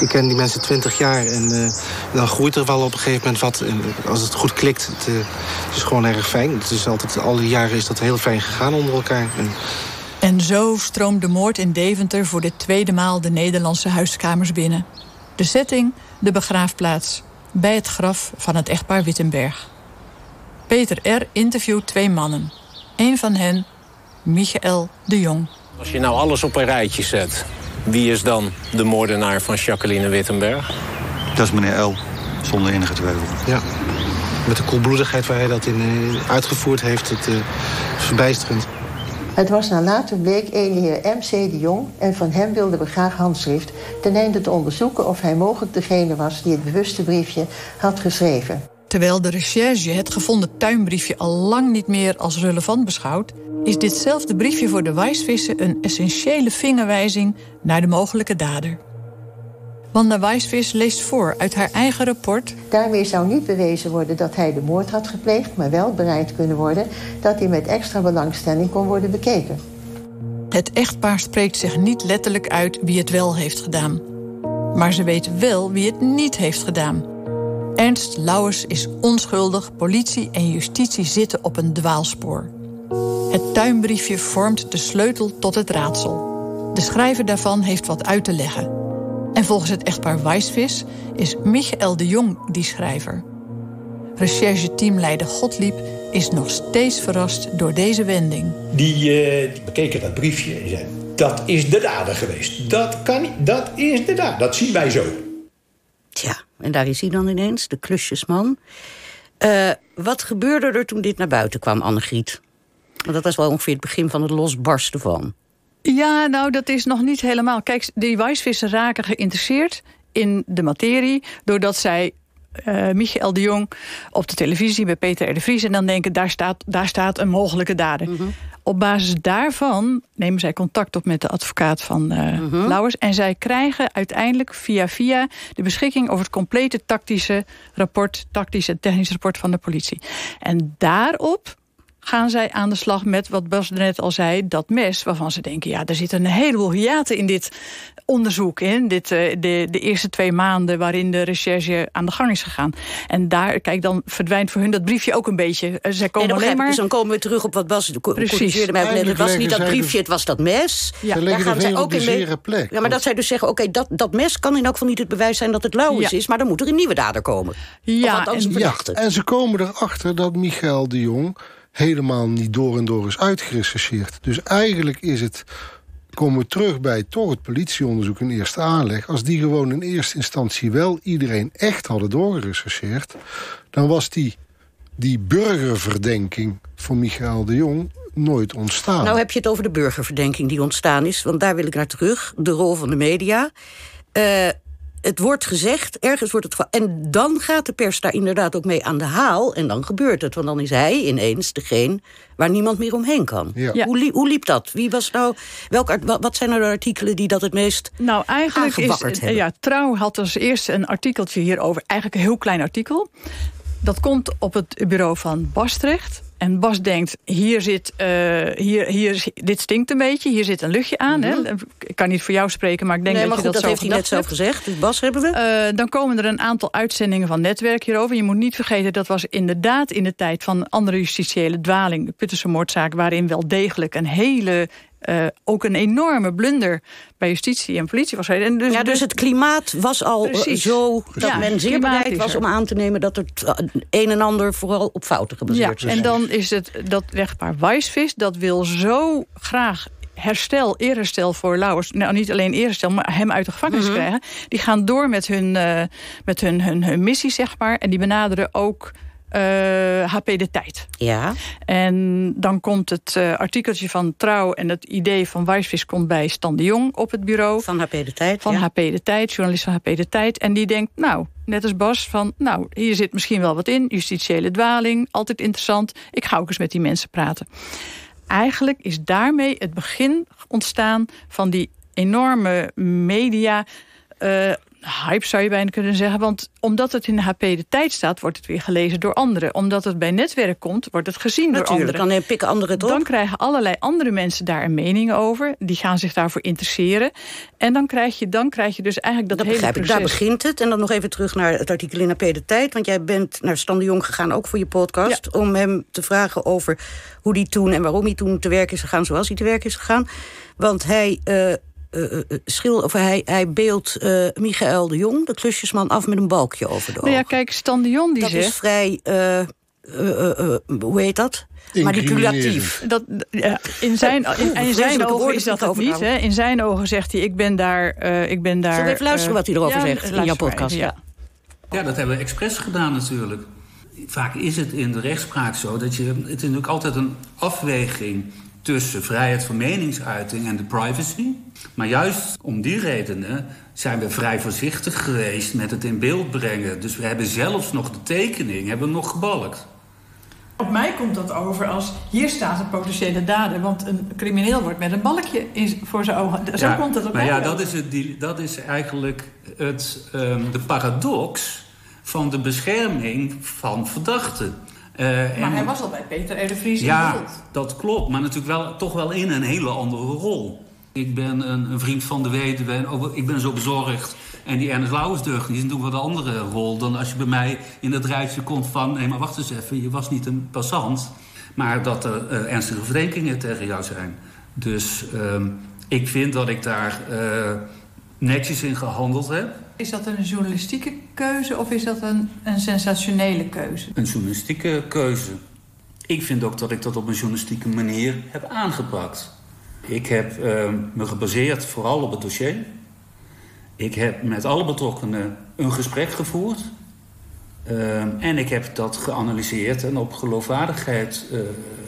Ik ken die mensen twintig jaar en eh, dan groeit er wel op een gegeven moment wat. En als het goed klikt, het, eh, het is gewoon erg fijn. Het is altijd, alle jaren is dat heel fijn gegaan onder elkaar. En En zo stroomt de moord in Deventer voor de tweede maal de Nederlandse huiskamers binnen. De setting, de begraafplaats, bij het graf van het echtpaar Wittenberg. Peter R. interviewt twee mannen. Een van hen, Michael de Jong. Als je nou alles op een rijtje zet, wie is dan de moordenaar van Jacqueline Wittenberg? Dat is meneer L, zonder enige twijfel. ja, met de koelbloedigheid waar hij dat in eh, uitgevoerd heeft, het is verbijsterend. Het was na later bleek ene heer M.C. de Jong... en van hem wilden we graag handschrift... ten einde te onderzoeken of hij mogelijk degene was... die het bewuste briefje had geschreven. Terwijl de recherche het gevonden tuinbriefje al lang niet meer als relevant beschouwt, is ditzelfde briefje voor de wijsvissen een essentiële vingerwijzing naar de mogelijke dader. Wanda Wijsvis leest voor uit haar eigen rapport. Daarmee zou niet bewezen worden dat hij de moord had gepleegd, maar wel bereid kunnen worden dat hij met extra belangstelling kon worden bekeken. Het echtpaar spreekt zich niet letterlijk uit wie het wel heeft gedaan. Maar ze weten wel wie het niet heeft gedaan. Ernst Lauwers is onschuldig, politie en justitie zitten op een dwaalspoor. Het tuinbriefje vormt de sleutel tot het raadsel. De schrijver daarvan heeft wat uit te leggen. En volgens het echtpaar Weisvis is Michael de Jong die schrijver. Rechercheteamleider Godliep is nog steeds verrast door deze wending. Die, uh, die bekeken dat briefje en zei... dat is de dader geweest. Dat, kan niet, dat is de dader. Dat zien wij zo. Tja, en daar is hij dan ineens, de klusjesman. Uh, wat gebeurde er toen dit naar buiten kwam, Annegriet? Want dat was wel ongeveer het begin van het losbarsten van. Ja, nou, dat is nog niet helemaal. Kijk, die wijsvissen raken geïnteresseerd in de materie... doordat zij uh, Michael de Jong op de televisie bij Peter R. de Vries... en dan denken, daar staat, daar staat een mogelijke dader. Mhm. Op basis daarvan nemen zij contact op met de advocaat van uh, Lauwers... en zij krijgen uiteindelijk via via de beschikking... over het complete tactische rapport... tactische en technische rapport van de politie. En daarop gaan zij aan de slag met, wat Bas net al zei, dat mes... waarvan ze denken, ja, er zitten een heleboel hiaten in dit onderzoek. In dit, uh, de, de eerste twee maanden waarin de recherche aan de gang is gegaan. En daar, kijk, dan verdwijnt voor hun dat briefje ook een beetje. Uh, zij komen alleen maar... Dus dan komen we terug op wat Bas corrigeerde mij. Het was niet dat briefje, het was dat mes. Ja. Daar gaan zij ook in mee... plek. Ja, maar dat zij dus zeggen, oké, dat, dat mes kan in elk geval niet het bewijs zijn dat het Lauwers ja. is... maar dan moet er een nieuwe dader komen. Ja, en, ja, en ze komen erachter dat Michael de Jong helemaal niet door en door is uitgerechercheerd. Dus eigenlijk is het, komen we terug bij toch het politieonderzoek in eerste aanleg... als die gewoon in eerste instantie wel iedereen echt hadden doorgerechercheerd... dan was die, die burgerverdenking voor Michael de Jong nooit ontstaan. Nou heb je het over de burgerverdenking die ontstaan is... want daar wil ik naar terug, de rol van de media... Uh, het wordt gezegd, ergens wordt het... En dan gaat de pers daar inderdaad ook mee aan de haal. En dan gebeurt het, want dan is hij ineens degene... waar niemand meer omheen kan. Ja. Hoe, hoe, liep dat? Wie was nou, welk, wat zijn nou de artikelen die dat het meest Nou, eigenlijk is... Hebben? Ja, Trouw had als eerste een artikeltje hierover. Eigenlijk een heel klein artikel. Dat komt op het bureau van Bastrecht. En Bas denkt, hier zit, uh, hier, hier, dit stinkt een beetje, hier zit een luchtje aan. hè? Mhm. Ik kan niet voor jou spreken, maar ik denk nee, dat maar je goed, dat, dat zo heeft hij net zelf gezegd. Dus Bas hebben we. Uh, dan komen er een aantal uitzendingen van Netwerk hierover. Je moet niet vergeten, dat was inderdaad in de tijd van andere justitiële dwaling. De Puttense moordzaak, waarin wel degelijk een hele uh, ook een enorme blunder bij justitie en politie was. En dus, ja, dus het klimaat was al Precies. zo dat ja, men zeer bereid was om aan te nemen... dat het een en ander vooral op fouten gebaseerd ja, En dan is het dat rechtpaar Wijsvis... dat wil zo graag herstel, eerherstel voor Lauwers. Nou, niet alleen eerherstel, maar hem uit de gevangenis mm -hmm. krijgen. Die gaan door met hun, uh, met hun, hun, hun missie, zeg maar. En die benaderen ook HP De Tijd. Ja. En dan komt het uh, artikeltje van Trouw en het idee van Wijsvis komt bij Stan de Jong op het bureau. Van HP De Tijd, Van ja. HP De Tijd, journalist van HP De Tijd. En die denkt, nou, net als Bas, van nou, hier zit misschien wel wat in. Justitiële dwaling, altijd interessant. Ik ga ook eens met die mensen praten. Eigenlijk is daarmee het begin ontstaan van die enorme media... Uh, hype zou je bijna kunnen zeggen. Want omdat het in de HP de tijd staat, wordt het weer gelezen door anderen. Omdat het bij netwerk komt, wordt het gezien Natuurlijk, door anderen. dan pikken anderen het op. Dan krijgen allerlei andere mensen daar een mening over. Die gaan zich daarvoor interesseren. En dan krijg je, dan krijg je dus eigenlijk dat, dat hele begrijp proces. Ik. Daar begint het. En dan nog even terug naar het artikel in HP de tijd. Want jij bent naar Stan de Jong gegaan, ook voor je podcast. Ja. Om hem te vragen over hoe hij toen en waarom hij toen te werk is gegaan zoals hij te werk is gegaan. Want hij... Uh, uh, schil, of hij, hij beeldt uh, Michael de Jong, de klusjesman, af met een balkje over de ogen. Nou ja, kijk, Stan de Jong die dat zegt... is vrij, hoe heet dat? Manipulatief. Dat, ja, in zijn, in, in zijn ogen is dat het niet. Hè. In zijn ogen zegt hij, ik ben daar... Uh, ik ben daar Zullen we even luisteren wat hij erover ja, zegt in jouw podcast? Ja. ja, dat hebben we expres gedaan natuurlijk. Vaak is het in de rechtspraak zo dat je... Het is natuurlijk altijd een afweging tussen vrijheid van meningsuiting en de privacy. Maar juist om die redenen zijn we vrij voorzichtig geweest met het in beeld brengen. Dus we hebben zelfs nog de tekening hebben we nog gebalkt. Op mij komt dat over als hier staat een potentiële dader. Want een crimineel wordt met een balkje in, voor zijn ogen. Zo Ja, komt het op maar mij ja, over. dat is, het, die- dat is eigenlijk het, ehm, de paradox van de bescherming van verdachten. Eh, Maar en- hij was al bij Peter R. de Vries in ja, beeld. dat klopt. Maar natuurlijk wel, toch wel in een hele andere rol. Ik ben een, een vriend van de weduwe en ik ben zo bezorgd. En die Ernest Lauwers deugt niet. is natuurlijk wat een andere rol dan als je bij mij in het rijtje komt van... nee, maar wacht eens even, je was niet een passant. Maar dat er eh, ernstige verdenkingen tegen jou zijn. Dus ehm, ik vind dat ik daar eh, netjes in gehandeld heb. Is dat een journalistieke keuze of is dat een, een sensationele keuze? Een journalistieke keuze. Ik vind ook dat ik dat op een journalistieke manier heb aangepakt. Ik heb eh, me gebaseerd vooral op het dossier. Ik heb met alle betrokkenen een gesprek gevoerd. Eh, en ik heb dat geanalyseerd en op geloofwaardigheid eh,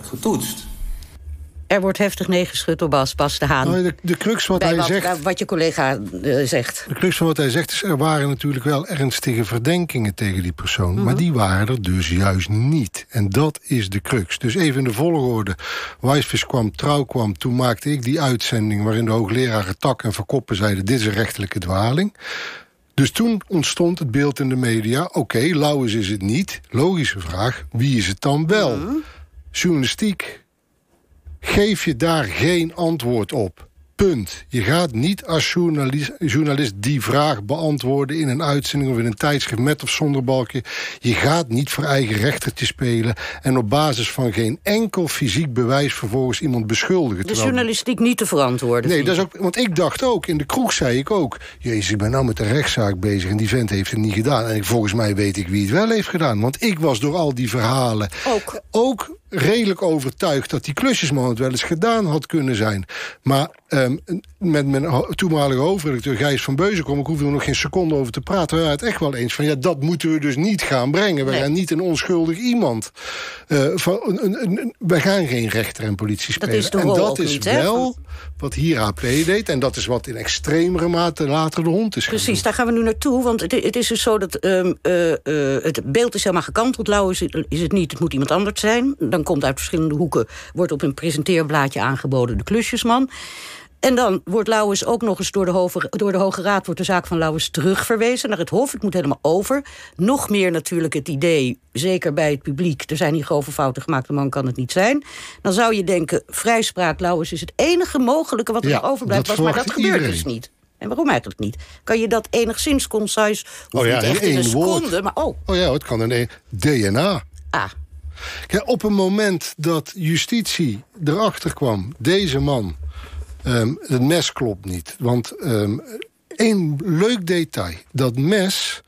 getoetst. Er wordt heftig neergeschud door Bas, Bas de Haan. Nou, de, de crux wat Bij hij wat, zegt... wat je collega eh, zegt. De crux van wat hij zegt is, er waren natuurlijk wel ernstige verdenkingen tegen die persoon. Mhm. Maar die waren er dus juist niet. En dat is de crux. Dus even in de volgorde. Wijsvis kwam, Trouw kwam. Toen maakte ik die uitzending waarin de hoogleraren Tak en Verkoppen zeiden... dit is een rechtelijke dwaling. Dus toen ontstond het beeld in de media... oké, Lauwers is het niet. Logische vraag, wie is het dan wel? Mhm. Journalistiek geef je daar geen antwoord op. Punt. Je gaat niet als journalist, journalist die vraag beantwoorden in een uitzending of in een tijdschrift met of zonder balkje. Je gaat niet voor eigen rechtertje spelen en op basis van geen enkel fysiek bewijs vervolgens iemand beschuldigen. De journalistiek niet te verantwoorden. Nee, dat is ook, want ik dacht ook, in de kroeg zei ik ook... Jezus, ik ben nou met een rechtszaak bezig en die vent heeft het niet gedaan. En volgens mij weet ik wie het wel heeft gedaan. Want ik was door al die verhalen ook, ook redelijk overtuigd... dat die klusjesman het wel eens gedaan had kunnen zijn. Maar ehm, met mijn toenmalige hoofdredacteur Gijs van Beuzenkom... ik hoefde er nog geen seconde over te praten... we waren het echt wel eens van, ja, dat moeten we dus niet gaan brengen. We Nee. gaan niet een onschuldig iemand... eh, van, een, een, we gaan geen rechter en politie Dat spelen. is de en rol dat ook is niet, wel wat hier AP deed. En dat is wat in extremere mate later de hond is Precies, daar gaan we nu naartoe. Want het, het is dus zo dat ehm, eh, eh, het beeld is helemaal gekanteld. Lauw is het, is het niet, het moet iemand anders zijn. Dan komt uit verschillende hoeken, wordt op een presenteerblaadje aangeboden de klusjesman. En dan wordt Lauwers ook nog eens door de, Hoge, door de Hoge Raad... wordt de zaak van Lauwers terugverwezen naar het Hof. Het moet helemaal over. Nog meer natuurlijk het idee, zeker bij het publiek... er zijn hier grove fouten gemaakt, de man kan het niet zijn. Dan zou je denken, vrijspraak Lauwers is het enige mogelijke... wat er Ja, overblijft, dat was, maar dat gebeurt dus niet. En waarom eigenlijk niet? Kan je dat enigszins concise, Oh ja, niet echt in in een één woord. seconde... maar oh, Oh ja, het kan een e- DNA. ah, Kijk, op een moment dat justitie erachter kwam... deze man, ehm, het mes klopt niet. Want ehm één leuk detail. Dat mes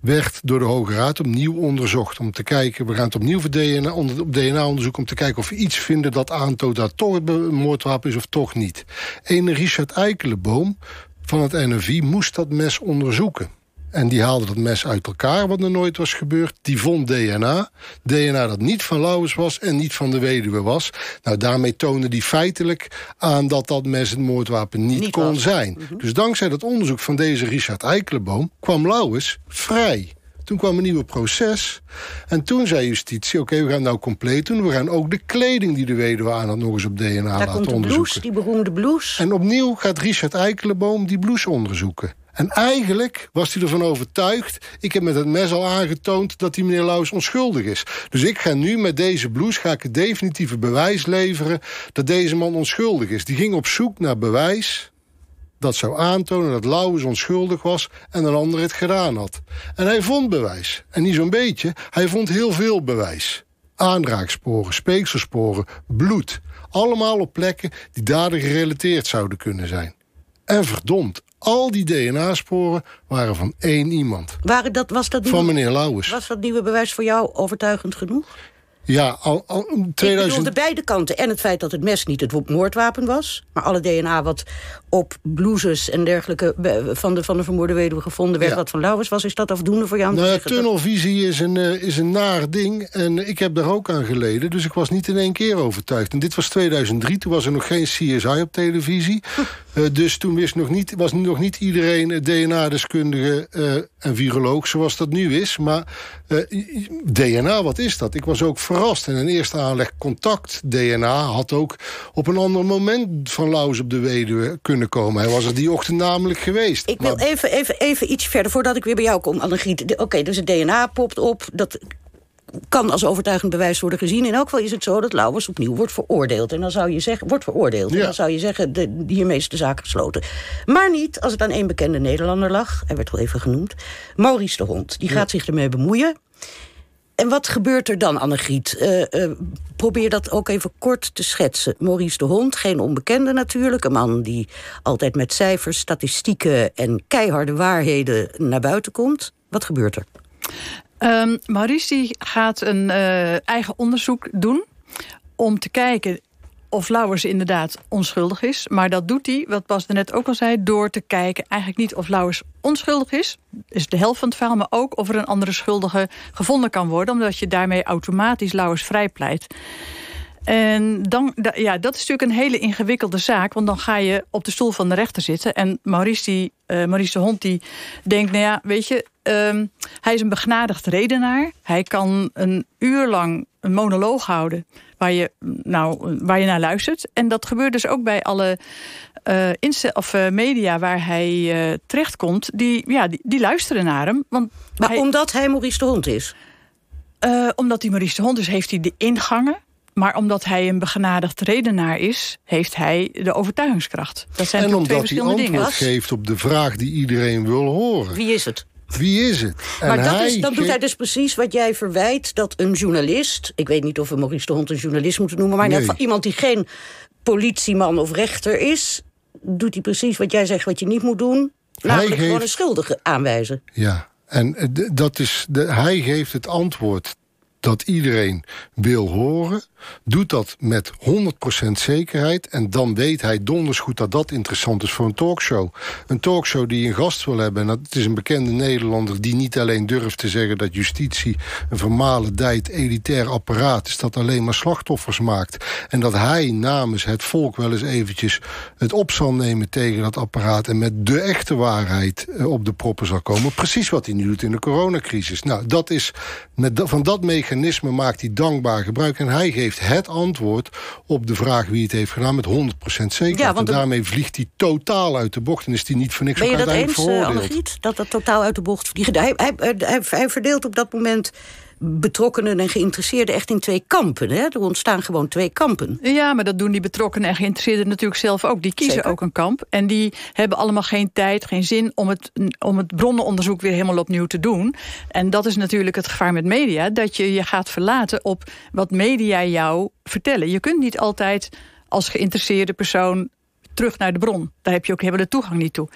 werd door de Hoge Raad opnieuw onderzocht. Om te kijken, we gaan het opnieuw voor DNA, onder- op DNA-onderzoek... om te kijken of we iets vinden dat aantoont dat toch een moordwapen is of toch niet. Een Richard Eikelenboom van het NFI moest dat mes onderzoeken. En die haalde dat mes uit elkaar, wat er nooit was gebeurd. Die vond DNA. DNA dat niet van Lauwers was en niet van de weduwe was. Nou, daarmee toonde die feitelijk aan dat dat mes het moordwapen niet, Niet kon was. zijn. Dus dankzij dat onderzoek van deze Richard Eikelenboom... kwam Lauwers vrij. Toen kwam een nieuw proces. En toen zei justitie, oké, we gaan het nou compleet doen. We gaan ook de kleding die de weduwe aan had nog eens op DNA daar laten komt de onderzoeken. blouse, die beroemde blouse. En opnieuw gaat Richard Eikelenboom die blouse onderzoeken. En eigenlijk was hij ervan overtuigd... ik heb met het mes al aangetoond dat die meneer Lauwers onschuldig is. Dus ik ga nu met deze blouse ga ik het definitieve bewijs leveren... dat deze man onschuldig is. Die ging op zoek naar bewijs dat zou aantonen dat Lauwers onschuldig was... en een ander het gedaan had. En hij vond bewijs. En niet zo'n beetje, hij vond heel veel bewijs. Aanraaksporen, speekselsporen, bloed. Allemaal op plekken die dader gerelateerd zouden kunnen zijn. En verdomd, al die DNA-sporen waren van één iemand. Waren dat, was, dat Van meneer Lauwers. was dat nieuwe bewijs voor jou overtuigend genoeg? Ja, al, al Ik 2000... bedoel de beide kanten. En het feit dat het mes niet het moordwapen was. Maar alle DNA wat op blouses en dergelijke van de, van de vermoorde weduwe gevonden werd... Ja. wat van Lauwers was, is dat afdoende voor jou Nou ja, tunnelvisie is een, eh, is een naar ding. En ik heb daar ook aan geleden. Dus ik was niet in één keer overtuigd. En dit was 2003. Toen was er nog geen CSI op televisie. Eh, dus toen wist nog niet, was nog niet iedereen eh, DNA-deskundige en viroloog zoals dat nu is. Maar DNA, wat is dat? Ik was ook verrast. En in eerste aanleg contact DNA had ook op een ander moment van Laus op de Weduwe kunnen komen. Hij was er die ochtend namelijk geweest. Ik wil even, even, even iets verder, voordat ik weer bij jou kom, Annegriet. Oké, dus het DNA popt op. Dat kan als overtuigend bewijs worden gezien. In elk geval is het zo dat Lauwers opnieuw wordt veroordeeld. En dan zou je zeggen, wordt veroordeeld. En dan zou je zeggen, de, hiermee is de zaak gesloten. Maar niet als het aan één bekende Nederlander lag. Hij werd wel even genoemd. Maurice de Hond. Die gaat zich ermee bemoeien. En wat gebeurt er dan, Annegriet? Eh, probeer dat ook even kort te schetsen. Maurice de Hond, geen onbekende natuurlijk. Een man die altijd met cijfers, statistieken en keiharde waarheden naar buiten komt. Wat gebeurt er? Ehm, Maurice die gaat een eh, eigen onderzoek doen om te kijken of Lauwers inderdaad onschuldig is. Maar dat doet hij, wat Bas net ook al zei, door te kijken eigenlijk niet of Lauwers onschuldig is. is de helft van het verhaal, maar ook of er een andere schuldige gevonden kan worden. Omdat je daarmee automatisch Lauwers vrijpleit. En dan, da- ja, dat is natuurlijk een hele ingewikkelde zaak. Want dan ga je op de stoel van de rechter zitten. En Maurice, die, eh, de Hond die denkt, nou ja, weet je... ehm, hij is een begnadigd redenaar. Hij kan een uur lang een monoloog houden... waar je, nou, waar je naar luistert. En dat gebeurt dus ook bij alle eh, inste- of, eh, media waar hij eh, terechtkomt. Die, ja, die, die luisteren naar hem. Want Maar omdat hij Maurice de Hond is? Eh, omdat hij Maurice de Hond is, heeft hij de ingangen. Maar omdat hij een begenadigd redenaar is, heeft hij de overtuigingskracht. Dat zijn en twee omdat hij antwoord dingen. geeft op de vraag die iedereen wil horen. Wie is het? Wie is het? En maar dat hij is, dan doet hij dus precies wat jij verwijt... dat een journalist, ik weet niet of we Maurice de Hond een journalist moeten noemen... maar Nee. iemand die geen politieman of rechter is... doet hij precies wat jij zegt wat je niet moet doen... namelijk geeft- gewoon een schuldige aanwijzen. Ja, en eh, dat is de, hij geeft het antwoord dat iedereen wil horen. Doet dat met 100% zekerheid. En dan weet hij donders goed dat dat interessant is voor een talkshow. Een talkshow die een gast wil hebben. En dat is een bekende Nederlander die niet alleen durft te zeggen... dat justitie een vermalendijд elitair apparaat is... dat alleen maar slachtoffers maakt. En dat hij namens het volk wel eens eventjes het op zal nemen tegen dat apparaat... en met de echte waarheid eh, op de proppen zal komen. Precies wat hij nu doet in de coronacrisis. Nou, dat is, met van dat mechanisme maakt hij dankbaar gebruik. En hij geeft het antwoord op de vraag wie het heeft gedaan... met 100% zekerheid. Ja, en daarmee vliegt hij totaal uit de bocht... en is hij niet voor niks Ben je dat eens, eh, veroordeeld. Annegriet? Dat dat totaal uit de bocht vliegt? Hij, hij, hij, hij verdeelt op dat moment betrokkenen en geïnteresseerden echt in twee kampen. Hè? Er ontstaan gewoon twee kampen. Ja, maar dat doen die betrokkenen en geïnteresseerden natuurlijk zelf ook. Die kiezen Zeker. ook een kamp. En die hebben allemaal geen tijd, geen zin om het, om het bronnenonderzoek weer helemaal opnieuw te doen. En dat is natuurlijk het gevaar met media. Dat je je gaat verlaten op wat media jou vertellen. Je kunt niet altijd als geïnteresseerde persoon terug naar de bron. Daar heb je ook helemaal de toegang niet toe.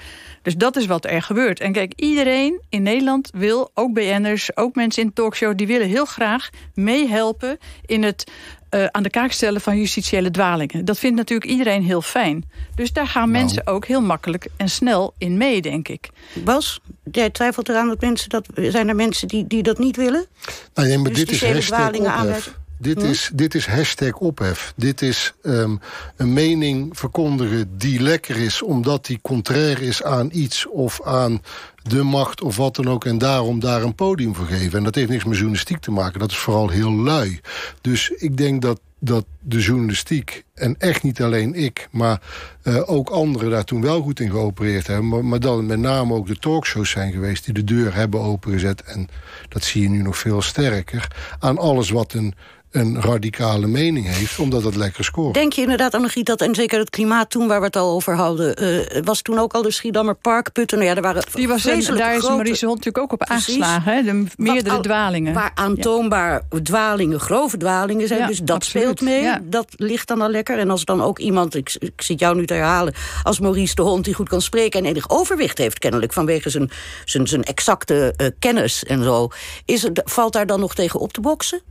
Dus dat is wat er gebeurt. En kijk, iedereen in Nederland wil, ook BN'ers, ook mensen in de talkshow... die willen heel graag meehelpen in het eh, aan de kaak stellen van justitiële dwalingen. Dat vindt natuurlijk iedereen heel fijn. Dus daar gaan Nou. mensen ook heel makkelijk en snel in mee, denk ik. Bas, jij twijfelt eraan dat mensen dat. Zijn er mensen die, die dat niet willen? Nou, nee, maar dit is hashtag dwalingen ophef. aanwijzen? Dit, Hm? is, dit is hashtag ophef. Dit is ehm, een mening verkondigen die lekker is... omdat die contrair is aan iets of aan de macht of wat dan ook... en daarom daar een podium voor geven. En dat heeft niks met journalistiek te maken. Dat is vooral heel lui. Dus ik denk dat, dat de journalistiek, en echt niet alleen ik... maar eh, ook anderen daar toen wel goed in geopereerd hebben... maar, maar dat het met name ook de talkshows zijn geweest... die de deur hebben opengezet. En dat zie je nu nog veel sterker... aan alles wat een, een radicale mening heeft... omdat het lekker scoort. Denk je inderdaad, Annegriet, dat en zeker het klimaat toen waar we het al over hadden... eh, was toen ook al de Schiedammer Parkputten? Nou ja, er waren Die was, en daar is Maurice de Hond natuurlijk ook op Precies. aangeslagen. Hè? De meerdere al- dwalingen. Waar aantoonbaar dwalingen, grove dwalingen zijn. Ja, dus dat absoluut. speelt mee. Ja. Dat ligt dan al lekker. En als dan ook iemand, ik, ik zit jou nu te herhalen... als Maurice de Hond die goed kan spreken en enig overwicht heeft kennelijk... vanwege zijn, zijn, zijn exacte eh, kennis en zo... Is het, valt daar dan nog tegen op te boksen?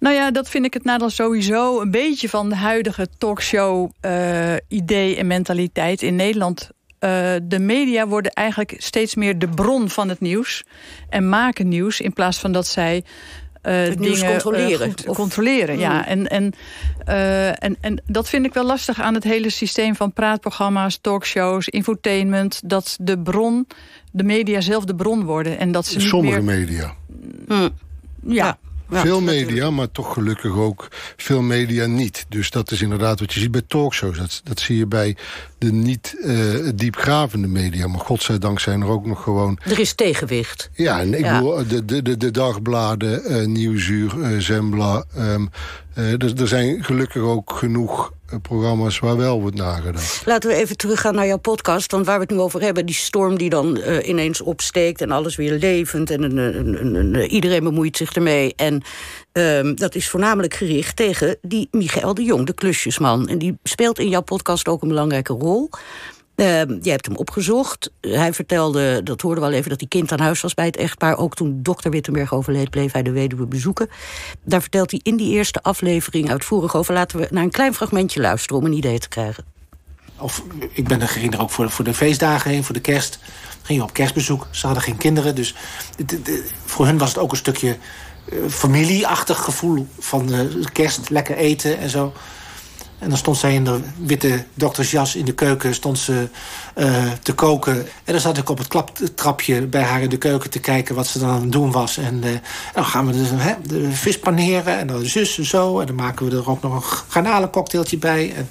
Nou ja, dat vind ik het nadeel sowieso een beetje van de huidige talkshow-idee en mentaliteit in Nederland. Uh, de media worden eigenlijk steeds meer de bron van het nieuws en maken nieuws in plaats van dat zij uh, dingen controleren. Uh, controleren. Mm. Ja. En, en, uh, en, en dat vind ik wel lastig aan het hele systeem van praatprogramma's, talkshows, infotainment. Dat de bron, de media zelf de bron worden. En dat ze Sommige meer... media. Mm. Ja. Ja, veel media, maar toch gelukkig ook veel media niet. Dus dat is inderdaad wat je ziet bij talkshows. Dat, dat zie je bij de niet uh, diepgravende media. Maar godzijdank zijn er ook nog gewoon... Er is tegenwicht. Ja, en ik ja. bedoel, de, de, de, de dagbladen, uh, Nieuwsuur, uh, Zembla... Um, er, er zijn gelukkig ook genoeg programma's waar wel wordt nagedacht. Laten we even teruggaan naar jouw podcast. Want waar we het nu over hebben, die storm die dan uh, ineens opsteekt... en alles weer levend en uh, iedereen bemoeit zich ermee. En uh, dat is voornamelijk gericht tegen die Michael de Jong, de klusjesman. En die speelt in jouw podcast ook een belangrijke rol... Uh, je hebt hem opgezocht. Hij vertelde, dat hoorden we al even, dat hij kind aan huis was bij het echtpaar. Ook toen dokter Wittenberg overleed, bleef hij de weduwe bezoeken. Daar vertelt hij in die eerste aflevering uitvoerig over. Laten we naar een klein fragmentje luisteren om een idee te krijgen. Of, ik ben er ging er ook voor, voor de feestdagen heen, voor de kerst. Ging je op kerstbezoek. Ze hadden geen kinderen, dus voor hun was het ook een stukje uh, familieachtig gevoel van uh, kerst, lekker eten en zo. En dan stond zij in de witte doktersjas in de keuken stond ze, uh, te koken. En dan zat ik op het klaptrapje bij haar in de keuken te kijken... wat ze dan aan het doen was. En uh, dan gaan we dus, de vis paneren en dan zus en zo. En dan maken we er ook nog een garnalencocktailtje bij. En,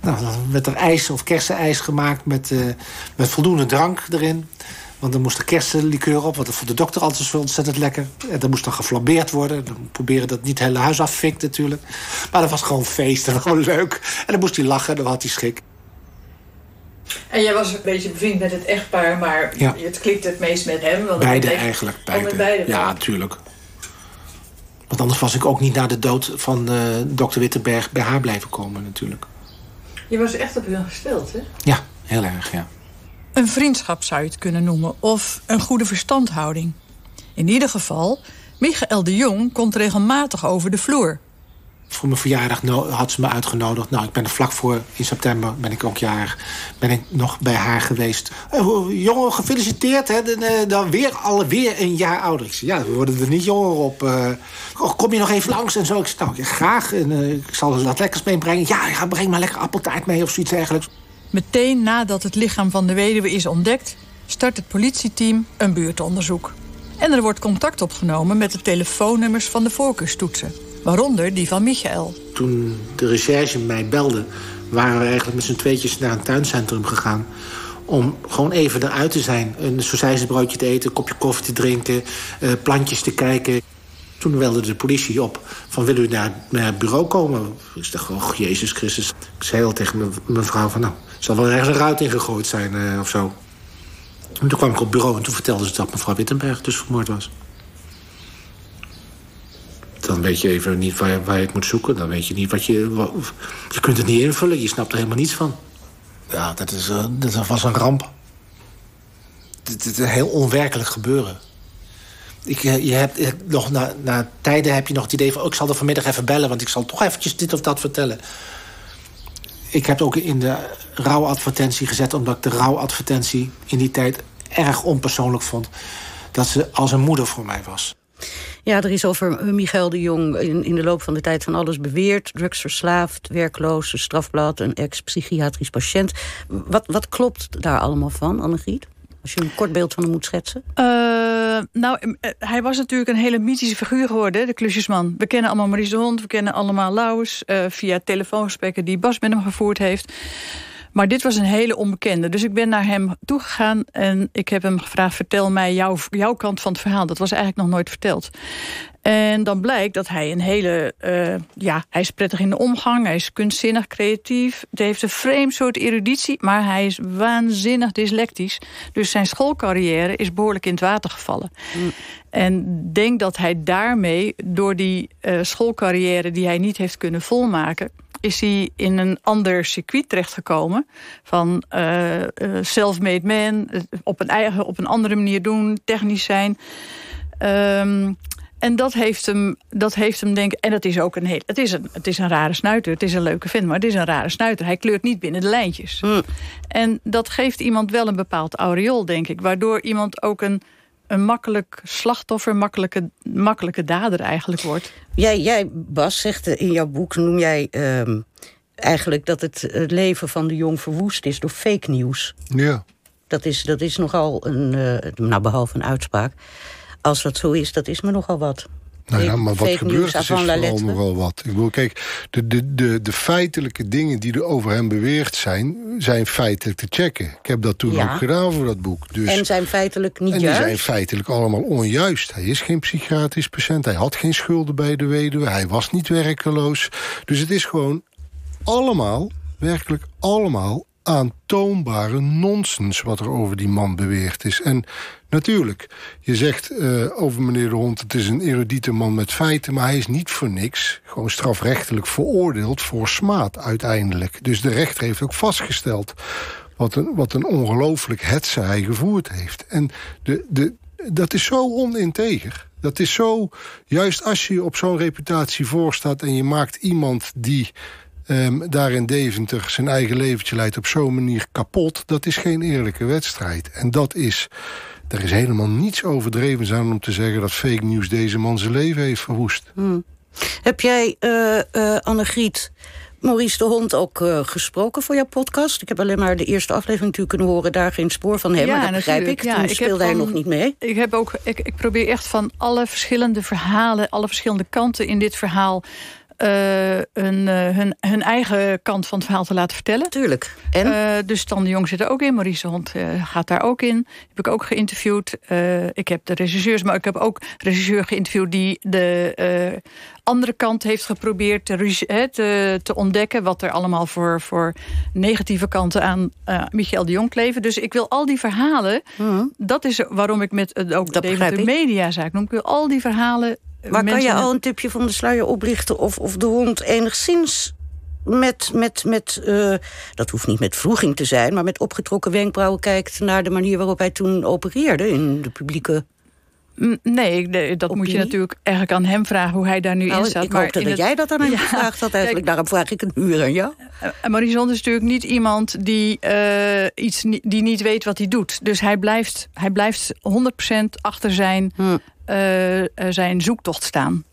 nou, dan werd er ijs of kersenijs gemaakt met, uh, met voldoende drank erin. Want er moest er kersenlikeur op, want dat vond de dokter altijd zo ontzettend lekker. En dat moest dan geflambeerd worden. Dan proberen dat niet het hele huis afvikt natuurlijk. Maar dat was gewoon feest en gewoon leuk. En dan moest hij lachen en dan had hij schik. En jij was een beetje bevriend met het echtpaar, maar ja. het klikt het meest met hem. Want beide eigenlijk. Beide. met beide ja, natuurlijk. Want anders was ik ook niet na de dood van uh, dokter Wittenberg bij haar blijven komen natuurlijk. Je was echt op hun gesteld, hè? Ja, heel erg, ja. Een vriendschap zou je het kunnen noemen, of een goede verstandhouding. In ieder geval, Michael de Jong komt regelmatig over de vloer. Voor mijn verjaardag had ze me uitgenodigd. Nou, ik ben er vlak voor, in september ben ik ook jarig, ben ik nog bij haar geweest. Uh, jongen, gefeliciteerd, hè? Dan, weer alweer een jaar ouder. Ik zei, ja, we worden er niet jonger op. Oh, kom je nog even langs en zo? Ik zei, nou, ja, graag. En, ik zal er wat lekkers meebrengen. Ja, ga breng maar lekker appeltaart mee of zoiets dergelijks. Meteen nadat het lichaam van de weduwe is ontdekt... start het politieteam een buurtonderzoek. En er wordt contact opgenomen met de telefoonnummers van de voorkeurstoetsen. Waaronder die van Michael. Toen de recherche mij belde... waren we eigenlijk met z'n tweetjes naar een tuincentrum gegaan... om gewoon even eruit te zijn. Een sausijzenbroodje te eten, een kopje koffie te drinken... Uh, plantjes te kijken. Toen belde de politie op van wil u naar, naar het bureau komen? Ik dacht, oh Jezus Christus. Ik zei al tegen mijn vrouw van nou, zal wel ergens een ruit ingegooid zijn uh, of zo. En toen kwam ik op het bureau en toen vertelde ze dat mevrouw Wittenberg dus vermoord was. Dan weet je even niet waar waar je het moet zoeken. Dan weet je niet wat je... Je kunt het niet invullen, je snapt er helemaal niets van. Ja, dat, is, uh, dat was een ramp. Het is een heel onwerkelijk gebeuren. Ik, je hebt nog na, na tijden heb je nog het idee van... Oh, ik zal er vanmiddag even bellen, want ik zal toch eventjes dit of dat vertellen. Ik heb ook in de rouwadvertentie gezet... omdat ik de rouwadvertentie in die tijd erg onpersoonlijk vond... dat ze als een moeder voor mij was. Ja, er is over Michael de Jong in, in de loop van de tijd van alles beweerd. Drugsverslaafd, werkloos, strafblad, een ex-psychiatrisch patiënt. Wat, wat klopt daar allemaal van, Annegriet? Als je een kort beeld van hem moet schetsen. Uh, nou, hij was natuurlijk een hele mythische figuur geworden, de klusjesman. We kennen allemaal Maurice de Hond, we kennen allemaal Lauwers... Uh, via telefoongesprekken die Bas met hem gevoerd heeft. Maar dit was een hele onbekende. Dus ik ben naar hem toegegaan en ik heb hem gevraagd... vertel mij jouw, jouw kant van het verhaal. Dat was eigenlijk nog nooit verteld. En dan blijkt dat hij een hele... Uh, ja, hij is prettig in de omgang, hij is kunstzinnig, creatief. Hij heeft een vreemd soort eruditie, maar hij is waanzinnig dyslectisch. Dus zijn schoolcarrière is behoorlijk in het water gevallen. Mm. En denk dat hij daarmee, door die uh, schoolcarrière... die hij niet heeft kunnen volmaken is hij in een ander circuit terechtgekomen. Van uh, uh, self-made man, op een, eigen, op een andere manier doen, technisch zijn. Um, En dat heeft hem, dat heeft hem denk ik... En het is ook een heel... Het is een, het is een rare snuiter. Het is een leuke vent, maar het is een rare snuiter. Hij kleurt niet binnen de lijntjes. Hmm. En dat geeft iemand wel een bepaald aureool, denk ik. Waardoor iemand ook een, een makkelijk slachtoffer... Makkelijke, makkelijke dader eigenlijk wordt. Jij, jij, Bas, zegt eh, in jouw boek, noem jij ehm, eigenlijk dat het, het leven van de jong verwoest is door fake nieuws. Ja. Dat is, dat is nogal een, eh, nou behalve een uitspraak. Als dat zo is, dat is me nogal wat. Nou ja, maar wat gebeurt er is vooral lettre. nogal wat. Ik bedoel, kijk, de, de, de, de feitelijke dingen die er over hem beweerd zijn... zijn feitelijk te checken. Ik heb dat toen Ja. ook gedaan voor dat boek. Dus, En zijn feitelijk niet en die juist. zijn feitelijk allemaal onjuist. Hij is geen psychiatrisch patiënt. Hij had geen schulden bij de weduwe. Hij was niet werkeloos. Dus het is gewoon allemaal, werkelijk allemaal... aantoonbare nonsens wat er over die man beweerd is. En natuurlijk, je zegt eh, over meneer de Hond... het is een erudite man met feiten... maar hij is niet voor niks gewoon strafrechtelijk veroordeeld... voor smaad uiteindelijk. Dus de rechter heeft ook vastgesteld... wat een, wat een ongelooflijk hetze hij gevoerd heeft. En de, de, dat is zo oninteger. Dat is zo, juist als je op zo'n reputatie voorstaat... en je maakt iemand die ehm, daar in Deventer zijn eigen leventje leidt... op zo'n manier kapot, dat is geen eerlijke wedstrijd. En dat is... Er is helemaal niets overdreven aan om te zeggen... dat fake news deze man zijn leven heeft verwoest. Hmm. Heb jij, eh eh Annegriet, Maurice de Hond ook eh, gesproken voor jouw podcast? Ik heb alleen maar de eerste aflevering natuurlijk kunnen horen... daar geen spoor van hem, maar dat begrijp ik. natuurlijk. Ja, Toen ik speelde hij van- nog niet mee. Ik, heb ook, ik, ik probeer echt van alle verschillende verhalen... alle verschillende kanten in dit verhaal... eh, een, eh, hun, hun eigen kant van het verhaal te laten vertellen. Tuurlijk. En? dus Stan de Jong zit er ook in. Maurice de Hond eh, gaat daar ook in. Heb ik ook geïnterviewd. Eh, ik heb de regisseurs, maar ik heb ook regisseur geïnterviewd... die de eh, andere kant heeft geprobeerd te, te, te ontdekken... wat er allemaal voor, voor negatieve kanten aan eh Michael de Jong kleven. Dus ik wil al die verhalen... dat is waarom ik met eh, ook de begrijp Deventer ik. Mediazaak noem. Ik wil al die verhalen... eh, Maar kan je al een tipje van de sluier oplichten... of, of de hond enigszins met, met, met eh, dat hoeft niet met vroeging te zijn... maar met opgetrokken wenkbrauwen kijkt naar de manier waarop hij toen opereerde... in de publieke... Mm, Nee, dat moet je natuurlijk eigenlijk aan hem vragen hoe hij daar nu Nou, in staat. ik hoopte in dat het- jij dat aan hem Ja, gevraagd had eigenlijk. Daarom vraag ik een uur aan jou. En Maurice Hond is natuurlijk niet iemand die, eh, iets, die niet weet wat hij doet. Dus hij blijft, hij blijft 100% achter zijn, eh, eh, zijn zoektocht staan.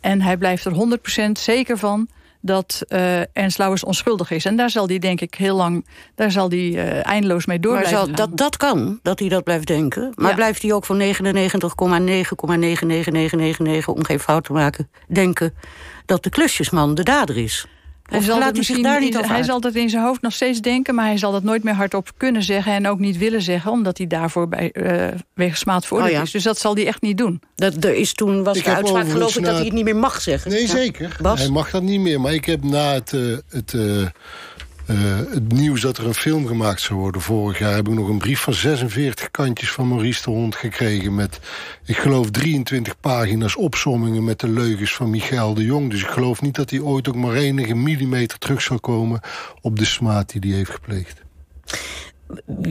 En hij blijft er 100% zeker van dat eh Ernst Lauwers onschuldig is. En daar zal hij denk ik heel lang, daar zal hij eh, eindeloos mee door Maar blijven zal, gaan. dat, dat kan, dat hij dat blijft denken. Maar Ja. blijft hij ook van 99,9,9999, om geen fout te maken, denken dat de klusjesman de dader is? Hij zal, zich misschien daar niet hij zal dat in zijn hoofd nog steeds denken... maar hij zal dat nooit meer hardop kunnen zeggen... en ook niet willen zeggen, omdat hij daarvoor bij, eh wegens smaad veroordeeld Oh ja. is. Dus dat zal hij echt niet doen. Dat, er is toen was Ik de uitspraak geloof ik dat hij het niet meer mag zeggen. Nee, Ja. zeker. Bas? Hij mag dat niet meer. Maar ik heb na het, eh, het, eh, het nieuws dat er een film gemaakt zou worden vorig jaar... heb ik nog een brief van 46 kantjes van Maurice de Hond gekregen... met, ik geloof, 23 pagina's opsommingen met de leugens van Michael de Jong. Dus ik geloof niet dat hij ooit ook maar enige millimeter terug zal komen... op de smaad die hij heeft gepleegd.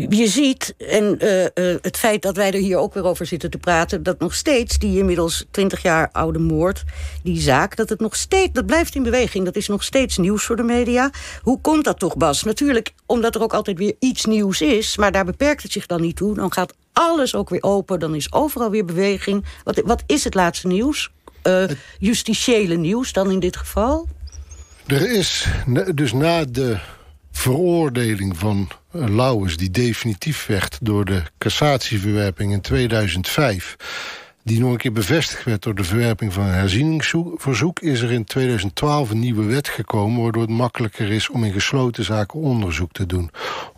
Je ziet, en eh, eh, het feit dat wij er hier ook weer over zitten te praten... dat nog steeds die inmiddels 20 jaar oude moord, die zaak... dat het nog steeds, dat blijft in beweging, dat is nog steeds nieuws voor de media. Hoe komt dat toch, Bas? Natuurlijk, omdat er ook altijd weer iets nieuws is... maar daar beperkt het zich dan niet toe. Dan gaat alles ook weer open, dan is overal weer beweging. Wat, wat is het laatste nieuws? Eh, justitiële nieuws dan in dit geval? Er is, dus na de veroordeling van eh, Lauwers... die definitief werd door de cassatieverwerping in 2005... die nog een keer bevestigd werd door de verwerping van een herzieningsverzoek... is er in 2012 een nieuwe wet gekomen... waardoor het makkelijker is om in gesloten zaken onderzoek te doen.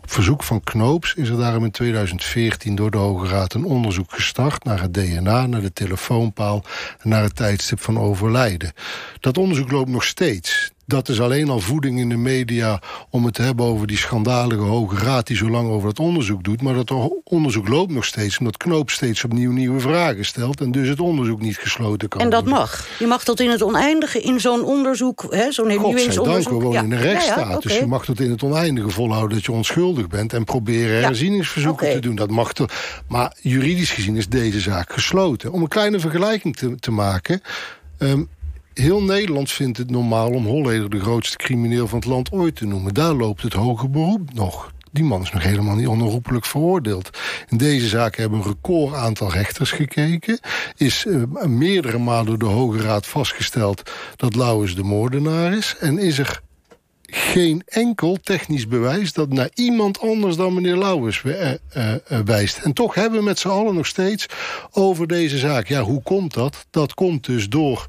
Op verzoek van Knoops is er daarom in 2014 door de Hoge Raad... een onderzoek gestart naar het DNA, naar de telefoonpaal... en naar het tijdstip van overlijden. Dat onderzoek loopt nog steeds. Dat is alleen al voeding in de media... om het te hebben over die schandalige Hoge Raad... die zo lang over het onderzoek doet. Maar dat onderzoek loopt nog steeds... omdat Knoop steeds opnieuw nieuwe vragen stelt... en dus het onderzoek niet gesloten kan En dat worden. mag. Je mag tot in het oneindige in zo'n onderzoek... hè, zo'n Godzijdank, we wonen Ja. in een Ja, ja, rechtsstaat. Dus je mag tot in het oneindige volhouden dat je onschuldig bent... en proberen herzieningsverzoeken te doen. Dat mag toch. Maar juridisch gezien is deze zaak gesloten. Om een kleine vergelijking te, te maken... ehm, heel Nederland vindt het normaal om Holleder de grootste crimineel van het land ooit te noemen. Daar loopt het hoger beroep nog. Die man is nog helemaal niet onherroepelijk veroordeeld. In deze zaak hebben een record aantal rechters gekeken. Is eh, meerdere malen door de Hoge Raad vastgesteld dat Lauwers de moordenaar is. En is er geen enkel technisch bewijs dat naar iemand anders dan meneer Lauwers eh, eh, wijst. En toch hebben we met z'n allen nog steeds over deze zaak. Ja, hoe komt dat? Dat komt dus door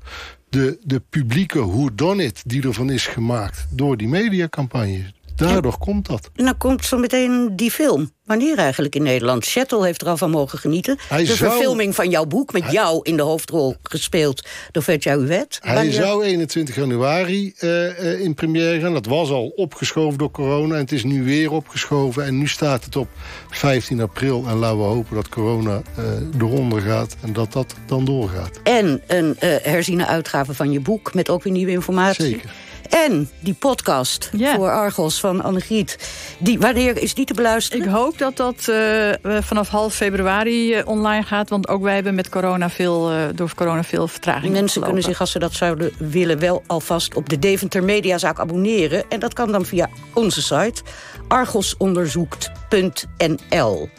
de, de publieke whodunit die ervan is gemaakt... door die mediacampagne. Daardoor komt dat. En dan komt zo meteen die film. Wanneer eigenlijk in Nederland? Chettel heeft er al van mogen genieten. Hij de zou- verfilming van jouw boek, met jou in de hoofdrol gespeeld door Vetja Huwet. Hij Wanneer- zou 21 januari eh, eh, in première gaan. Dat was al opgeschoven door corona. En het is nu weer opgeschoven. En nu staat het op 15 april. En laten we hopen dat corona eh eronder gaat. En dat dat dan doorgaat. En een eh herziene uitgave van je boek met ook weer nieuwe informatie. Zeker. En die podcast voor Argos van Annegriet. Die, wanneer is die te beluisteren? Ik hoop dat dat eh, vanaf half februari eh, online gaat. Want ook wij hebben met corona veel, eh, door corona veel vertraging Mensen kunnen zich, als ze dat zouden willen... wel alvast op de Deventer Mediazaak abonneren. En dat kan dan via onze site argosonderzoekt.nl.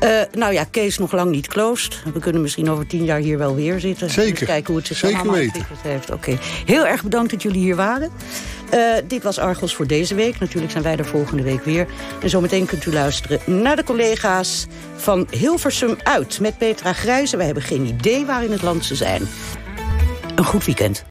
Eh, nou ja, Kees nog lang niet closed. We kunnen misschien over tien jaar hier wel weer zitten. Zeker. Eens kijken hoe het zich Zeker allemaal weten. ontwikkeld heeft. Oké. Heel erg bedankt dat jullie hier waren. Eh, dit was Argos voor deze week. Natuurlijk zijn wij er volgende week weer. En zometeen kunt u luisteren naar de collega's van Hilversum uit... met Petra Grijze. We hebben geen idee waar in het land ze zijn. Een goed weekend.